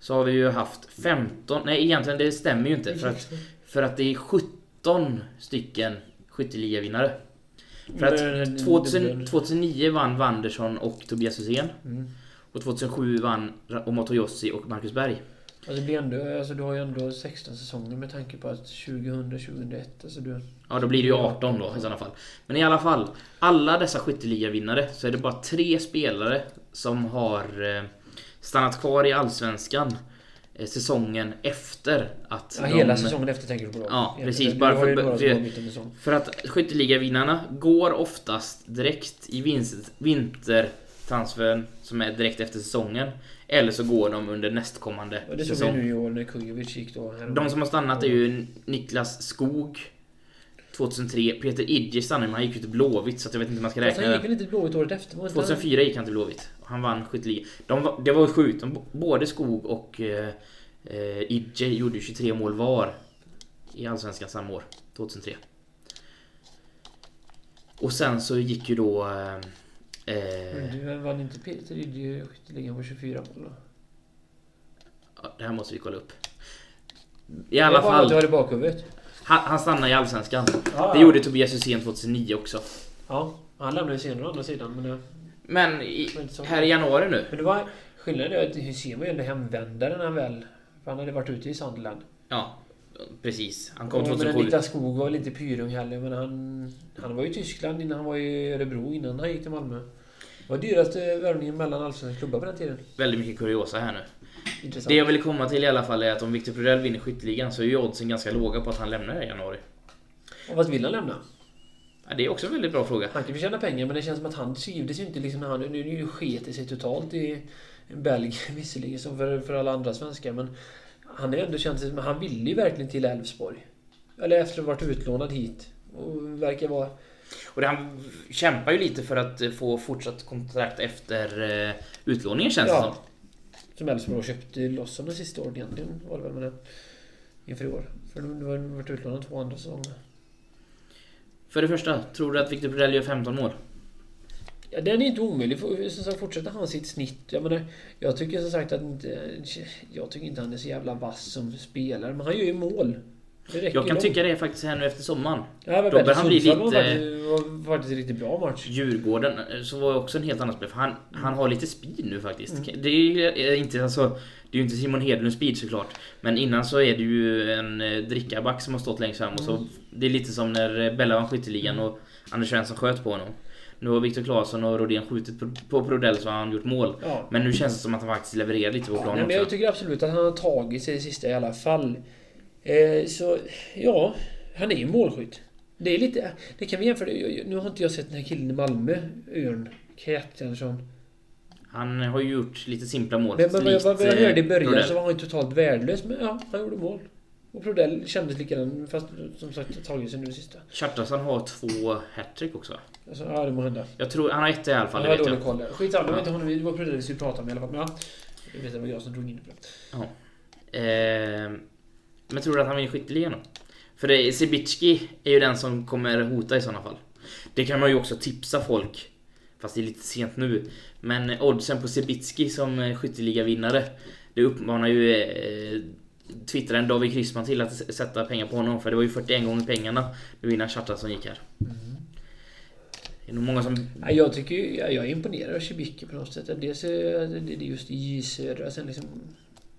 [SPEAKER 4] så har vi ju haft 15, nej egentligen det stämmer ju inte för att, för att det är 17 stycken skytteligavinnare. För att 2000, 2009 vann Wandersson och Tobias Hysén. Mm. Och 2007 vann Omoto Jossi och Marcus Berg.
[SPEAKER 5] Alltså, det blir ändå, alltså du har ju ändå 16 säsonger med tanke på att 2000, 2001, alltså du...
[SPEAKER 4] Ja, då blir det ju 18 då i sådana fall. Men i alla fall, alla dessa skytteligavinnare så är det bara tre spelare som har eh, stannat kvar i Allsvenskan eh, säsongen efter att
[SPEAKER 5] ja, de... hela säsongen efter tänker du på då?
[SPEAKER 4] Ja, precis. Bara för, för, för att skytteligavinnarna går oftast direkt i vinst, vintertransfern som är direkt efter säsongen. Eller så går de under nästkommande
[SPEAKER 5] säsong. Det såg vi nu i år när Kujovic gick då.
[SPEAKER 4] De som har stannat är ju Niklas Skog 2003. Peter Idje stannade men han gick ju till Blåvitt så jag vet inte hur man ska räkna.
[SPEAKER 5] han gick väl inte till Blåvitt året efter?
[SPEAKER 4] 2004 gick han till Blåvitt. Han vann skytteligan. De, det var sjukt. Både Skog och eh, eh Idje gjorde 23 mål var i Allsvenskan samma år. 2003. Och sen så gick ju då... Eh,
[SPEAKER 5] eh du vann inte Peter Idje skytteligan på 24 mål då?
[SPEAKER 4] Ja, det här måste vi kolla upp. I alla fall...
[SPEAKER 5] att du har det i bakhuvudet.
[SPEAKER 4] Han, han stannade i Allsvenskan. Ja, det gjorde Tobias Hysén 2009 också.
[SPEAKER 5] Ja, han lämnade ju senare å andra sidan. Men, det,
[SPEAKER 4] men i, här i januari nu.
[SPEAKER 5] Men det var skillnaden är att Hysén var ju ändå hemvändare när han väl... För han hade varit ute i Sunderland.
[SPEAKER 4] Ja, precis. Han kom
[SPEAKER 5] 2007. Men Niklas Skog var väl inte pyrung heller. Men han, han var ju i Tyskland innan han var i Örebro innan han gick till Malmö. Vad dyraste värvningen mellan allsvenska klubbar på den tiden?
[SPEAKER 4] Väldigt mycket kuriosa här nu.
[SPEAKER 5] Intressant.
[SPEAKER 4] Det jag ville komma till i alla fall är att om Victor Prodell vinner skytteligan så är ju oddsen ganska låga på att han lämnar i januari.
[SPEAKER 5] Och vad vill han lämna?
[SPEAKER 4] Ja, det är också en väldigt bra fråga.
[SPEAKER 5] Han kan ju tjäna pengar men det känns som att han trivdes ju inte liksom när han... Nu, nu sket det sig totalt i Belgien visserligen som för, för alla andra svenskar men... Han är ändå känns som han ville ju verkligen till Elfsborg. Eller efter att ha varit utlånad hit. Och verkar vara...
[SPEAKER 4] Och det, han kämpar ju lite för att få fortsatt kontrakt efter eh, utlåningen känns det
[SPEAKER 5] Ja.
[SPEAKER 4] som.
[SPEAKER 5] Som Elfsborg köpte loss om de sista åren egentligen var det väl med det. Inför i år. För de har varit utlånade två andra säsonger.
[SPEAKER 4] För det första, tror du att Victor Prodell gör 15 mål?
[SPEAKER 5] Ja, den är inte omöjlig. Som sagt, fortsätter han sitt snitt. Jag, menar, jag tycker som sagt att inte... Jag tycker inte han är så jävla vass som spelare. Men han gör ju mål.
[SPEAKER 4] Jag kan tycka det faktiskt här nu efter sommaren.
[SPEAKER 5] Ja, men
[SPEAKER 4] Robert,
[SPEAKER 5] Robert,
[SPEAKER 4] han
[SPEAKER 5] Sundsvall
[SPEAKER 4] lite-
[SPEAKER 5] var faktiskt, var faktiskt en riktigt bra match.
[SPEAKER 4] Djurgården eh, så var också en helt annan spel. För han, han har lite speed nu faktiskt.
[SPEAKER 5] Mm.
[SPEAKER 4] Det är ju inte alltså... Det är ju inte Simon Hedlunds speed såklart. Men innan så är det ju en eh, drickarback som har stått längst fram. Och så,
[SPEAKER 5] Mm.
[SPEAKER 4] det är lite som när eh, Bella vann skytteligan och Anders Svensson sköt på honom. Nu har Viktor Claesson och Rodén skjutit på, Prodell så har han gjort mål.
[SPEAKER 5] Ja.
[SPEAKER 4] Men nu känns det som att han faktiskt levererar lite på planen
[SPEAKER 5] Nej, men jag tycker absolut att han har tagit sig det sista i alla fall. Eh, så, ja. Han är ju målskytt. Det är lite... Det kan vi jämföra... Nu har inte jag sett den här killen i Malmö, Örn Kjartansson.
[SPEAKER 4] Han har ju gjort lite simpla mål.
[SPEAKER 5] Men, men vad jag, vad jag hörde i
[SPEAKER 4] eh,
[SPEAKER 5] början
[SPEAKER 4] Prodell.
[SPEAKER 5] så var han ju totalt värdelös. Men ja, han gjorde mål. Och Prodell kändes likadan, fast som sagt tagit sig nu det sista.
[SPEAKER 4] Kjartansson har två hattrick också.
[SPEAKER 5] Alltså, ja, det må hända.
[SPEAKER 4] Jag tror han har ett i alla fall,
[SPEAKER 5] Jag
[SPEAKER 4] det vet jag.
[SPEAKER 5] koll. Skitsamma, jag vet inte honom. Det var Prodell vi skulle prata om i alla fall. Men ja, jag vet det var jag som drog in det på det.
[SPEAKER 4] Eh, men tror du att han vinner skytteligan då? För det, Sibicki är ju den som kommer hota i sådana fall. Det kan man ju också tipsa folk. Fast det är lite sent nu. Men oddsen på Sibicki som eh, skytteligavinnare. Det uppmanar ju eh, twittraren David Kryssman till att sätta pengar på honom. För det var ju 41 gånger pengarna nu innan Kjartansson gick här. Det är nog många som...
[SPEAKER 5] Ja, jag tycker ju- jag, jag är imponerad av Cibicki på något sätt. Dels är det det är just i södra. Sen liksom,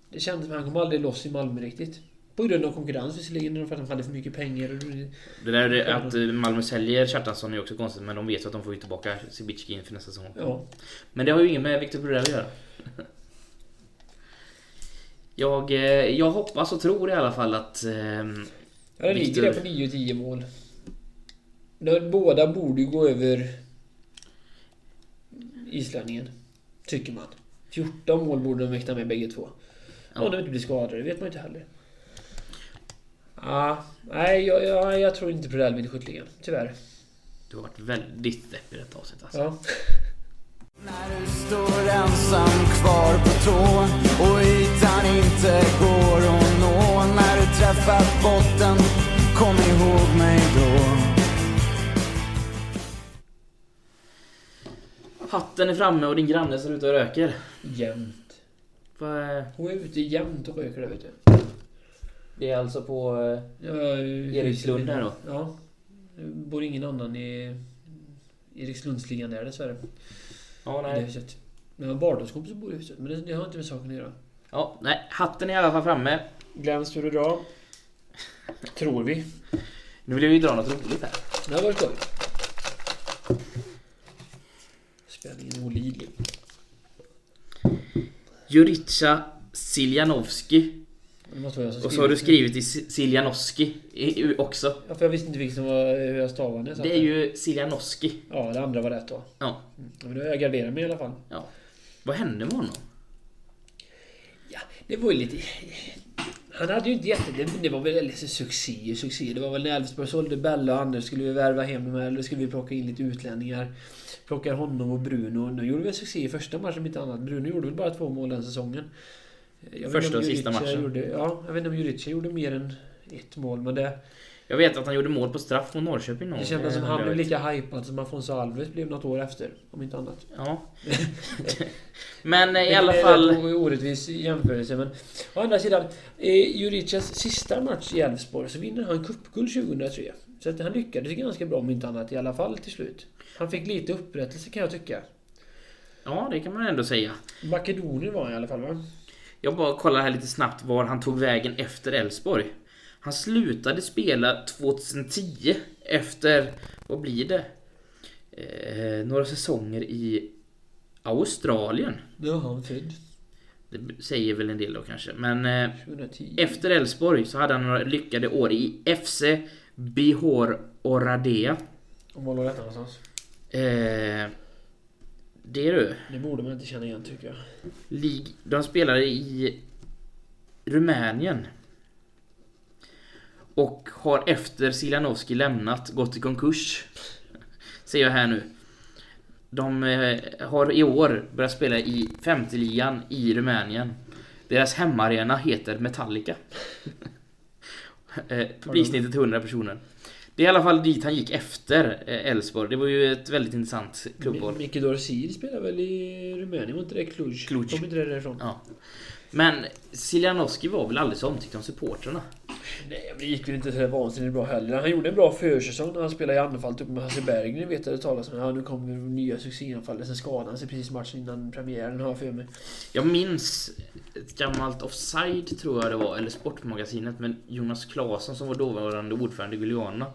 [SPEAKER 5] det kändes som att han kom aldrig loss i Malmö riktigt. På grund av konkurrens visserligen, för att de hade för mycket pengar.
[SPEAKER 4] Det där är att eh, Malmö säljer Kjartansson är ju också konstigt. Men de vet ju att de får ju tillbaka Sibicki inför nästa säsong.
[SPEAKER 5] ja.
[SPEAKER 4] Men det har ju inget med Victor Brodell att göra. Jag, eh, jag hoppas och tror i alla fall att... ehm,
[SPEAKER 5] Ja, det ligger där på 9-10 mål. Båda borde ju gå över islänningen. Tycker man. 14 mål borde de mäkta med bägge två.
[SPEAKER 4] Ja.
[SPEAKER 5] Om de inte blir skadade, det vet man inte heller. Ah, nej, jag, jag, jag tror inte Prodell vinner skytteligan. Tyvärr.
[SPEAKER 4] Du har varit väldigt deppig i detta avsnitt alltså.
[SPEAKER 5] Ja.
[SPEAKER 1] När du står ensam kvar på tå och ytan inte går att nå När du träffat botten, kom ihåg mig då
[SPEAKER 4] Hatten är framme och din granne ser ut och röker.
[SPEAKER 5] Jämt.
[SPEAKER 4] Vad är-
[SPEAKER 5] Hon är ute jämt och röker där vet du.
[SPEAKER 4] Det är alltså på...
[SPEAKER 5] Ja,
[SPEAKER 4] Erikslund här då?
[SPEAKER 5] Ja. Det bor ingen annan i Erikslundsligan där dessvärre.
[SPEAKER 4] Ja,
[SPEAKER 5] I det
[SPEAKER 4] nej.
[SPEAKER 5] huset. Men jag har barndomskompis som bor i huset. Men det, det har inte med saken att göra.
[SPEAKER 4] Ja, nej. Hatten är i alla fall framme.
[SPEAKER 5] Glenn, du dra? Tror vi.
[SPEAKER 4] Nu vill jag ju dra något roligt här.
[SPEAKER 5] Det har varit skoj. Spänningen är olidlig.
[SPEAKER 4] Jurica Siljanovski. Och så har du
[SPEAKER 5] skrivit
[SPEAKER 4] i Si- Siljanovski i- också.
[SPEAKER 5] Ja, för jag visste inte vilket som var hur jag stavade. så
[SPEAKER 4] Det är ju Siljanovski.
[SPEAKER 5] Ja, det andra var rätt då.
[SPEAKER 4] Ja.
[SPEAKER 5] Mm. Men då har jag garderat mig i alla fall.
[SPEAKER 4] ja. Vad hände med honom?
[SPEAKER 5] Ja, det var ju lite... Han hade ju inte jätte... Det, det var väl lite succé succé. Det var väl när Elfsborg sålde Bella och Anders skulle vi värva hem dem här. Eller skulle vi plocka in lite utlänningar. Plockar honom och Bruno. Nu gjorde vi succé i första matchen om inte annat. Bruno gjorde väl bara två mål den säsongen. Jag
[SPEAKER 4] Första och sista matchen.
[SPEAKER 5] Gjorde, ja, jag vet inte om Jurica gjorde mer än ett mål. Men det,
[SPEAKER 4] Jag vet att han gjorde mål på straff mot Norrköping någon
[SPEAKER 5] det kändes som
[SPEAKER 4] eh,
[SPEAKER 5] han blev lika hypad som Afonso Alves blev något år efter. Om inte annat.
[SPEAKER 4] Ja. Men eh, i alla
[SPEAKER 5] det är
[SPEAKER 4] fall...
[SPEAKER 5] en orättvis jämförelse men... Å andra sidan, eh, Juricas sista match i Elfsborg så vinner han cupguld 2003. Så att han lyckades ganska bra om inte annat i alla fall till slut. Han fick lite upprättelse kan jag tycka.
[SPEAKER 4] Ja, det kan man ändå säga.
[SPEAKER 5] Makedonien var han i alla fall va?
[SPEAKER 4] Jag bara kollar här lite snabbt var han tog vägen efter Elfsborg. Han slutade spela 2010 efter, vad blir det? Eh, några säsonger i Australien.
[SPEAKER 5] Nu är han född.
[SPEAKER 4] Det säger väl en del då kanske. Men eh,
[SPEAKER 5] 2010.
[SPEAKER 4] efter Elfsborg så hade han några lyckade år i FC Bihor Oradea.
[SPEAKER 5] Och var låg detta någonstans?
[SPEAKER 4] Eh, det är du.
[SPEAKER 5] Det borde man inte känna igen tycker jag.
[SPEAKER 4] Lig- de spelade i Rumänien. Och har efter Siljanovski lämnat gått i konkurs. Ser jag här nu. De eh, har i år börjat spela i femte ligan i Rumänien. Deras hemmaarena heter Metallica. eh, publiksnittet 100 personer. Det är i alla fall dit han gick efter eh, Elfsborg. Det var ju ett väldigt intressant klubbval.
[SPEAKER 5] Mi- Micke Dorsil spelar väl i Rumänien? Var inte det Cluj?
[SPEAKER 4] Cluj.
[SPEAKER 5] Kom inte det därifrån?
[SPEAKER 4] Ja. Men Siljanovski var väl aldrig så omtyckt av supportrarna?
[SPEAKER 5] Nej, men det gick väl inte så vansinnigt bra heller. Han gjorde en bra försäsong när han spelade i anfallet uppe med Hasse Berggren. vet jag det talas om. Ja, nu kommer nya succéanfallet. Sen skadade han sig precis matchen innan premiären har jag för mig.
[SPEAKER 4] Jag minns ett gammalt offside tror jag det var, eller Sportmagasinet med Jonas Claesson som var dåvarande ordförande i Guiliana.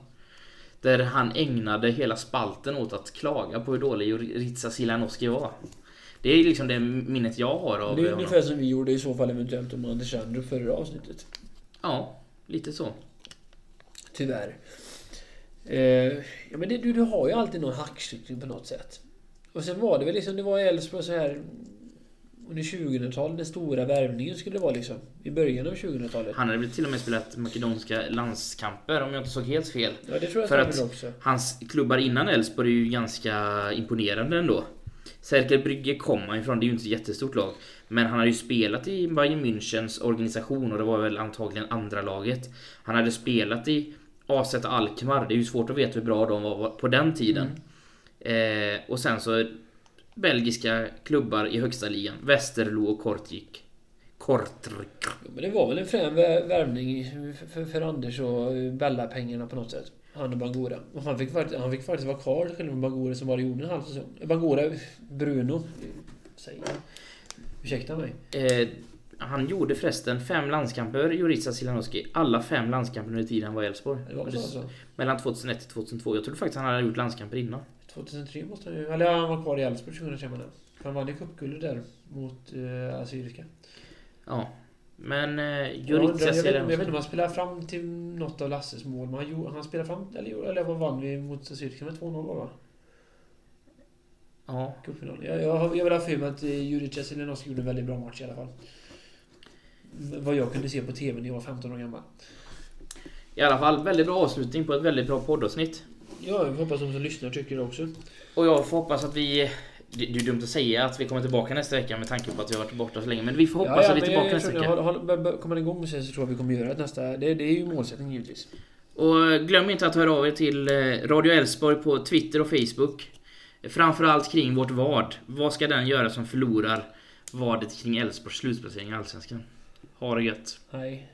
[SPEAKER 4] Där han ägnade hela spalten åt att klaga på hur dålig Ritsa Siljanovski var. Det är liksom det minnet jag har av
[SPEAKER 5] Det är
[SPEAKER 4] honom.
[SPEAKER 5] ungefär som vi gjorde i så fall eventuellt om Anders Sandro förra avsnittet.
[SPEAKER 4] Ja, lite så.
[SPEAKER 5] Tyvärr. Eh, ja men det, du, du har ju alltid någon hackkyckling på något sätt. Och sen var det väl liksom, det var i Elfsborg så här under 2000-talet, den stora värvningen skulle det vara liksom. I början av 2000-talet.
[SPEAKER 4] Han hade väl till och med spelat makedonska landskamper om jag inte såg helt fel.
[SPEAKER 5] Ja det tror jag
[SPEAKER 4] För
[SPEAKER 5] att också.
[SPEAKER 4] Hans klubbar innan Elfsborg är ju ganska imponerande ändå. Cerkel Brygge kom han ifrån, det är ju inte ett jättestort lag. Men han hade ju spelat i Bayern Münchens organisation och det var väl antagligen andra laget. Han hade spelat i AZ Alkmaar, det är ju svårt att veta hur bra de var på den tiden. Eh, och sen så belgiska klubbar i högsta ligan. Westerlo och Kortrijk. Kortrijk.
[SPEAKER 5] Ja, men det var väl en frän vä- värvning för, för, Anders och Bella-pengarna på något sätt. Han och Bangura. Och han, fick, han fick faktiskt vara kvar till skillnad från Bangura som bara gjorde en halv säsong. Eh, Bangura, Bruno. Säger jag. Ursäkta mig.
[SPEAKER 4] Eh, han gjorde förresten fem landskamper, Jurica Siljanovski. Alla fem landskamper under tiden han var i Elfsborg.
[SPEAKER 5] Alltså.
[SPEAKER 4] Mellan 2001 till 2002. Jag trodde faktiskt han hade gjort landskamper innan.
[SPEAKER 5] 2003 måste han ju... Eller ja, han var kvar i Elfsborg 2003 menar jag. För Han vann ju cupguldet där mot uh, Assyriska.
[SPEAKER 4] Ja. Men eh, Jurica
[SPEAKER 5] jag, vet, jag vet inte om han spelade fram till något av Lasses mål. Men han, han spelade fram... Eller, eller vad vann vi mot Assyriska med 2-0 va?
[SPEAKER 4] Ja.
[SPEAKER 5] Cupfinalen. Jag, jag, jag vill ha för mig att eh, Jurica Zielinowski gjorde en väldigt bra match i alla fall. Vad jag kunde se på TV när jag var 15 år gammal.
[SPEAKER 4] I alla fall, väldigt bra avslutning på ett väldigt bra poddavsnitt.
[SPEAKER 5] Ja, jag hoppas de som lyssnar tycker det också.
[SPEAKER 4] Och jag får hoppas att vi... Det det är dumt att säga att vi kommer tillbaka nästa vecka med tanke på att vi har varit borta så länge. Men vi får hoppas att vi är tillbaka
[SPEAKER 5] jag,
[SPEAKER 4] nästa
[SPEAKER 5] tror,
[SPEAKER 4] vecka.
[SPEAKER 5] bör- bör- Kommer den igång med sig så tror jag vi kommer göra det nästa... Det, det är ju målsättningen givetvis.
[SPEAKER 4] Och glöm inte att höra av er till eh, Radio Elfsborg på Twitter och Facebook. Framförallt kring vårt vad. Vad ska den göra som förlorar vadet kring Elfsborgs slutplacering i Allsvenskan? Ha det gött.
[SPEAKER 5] Nej.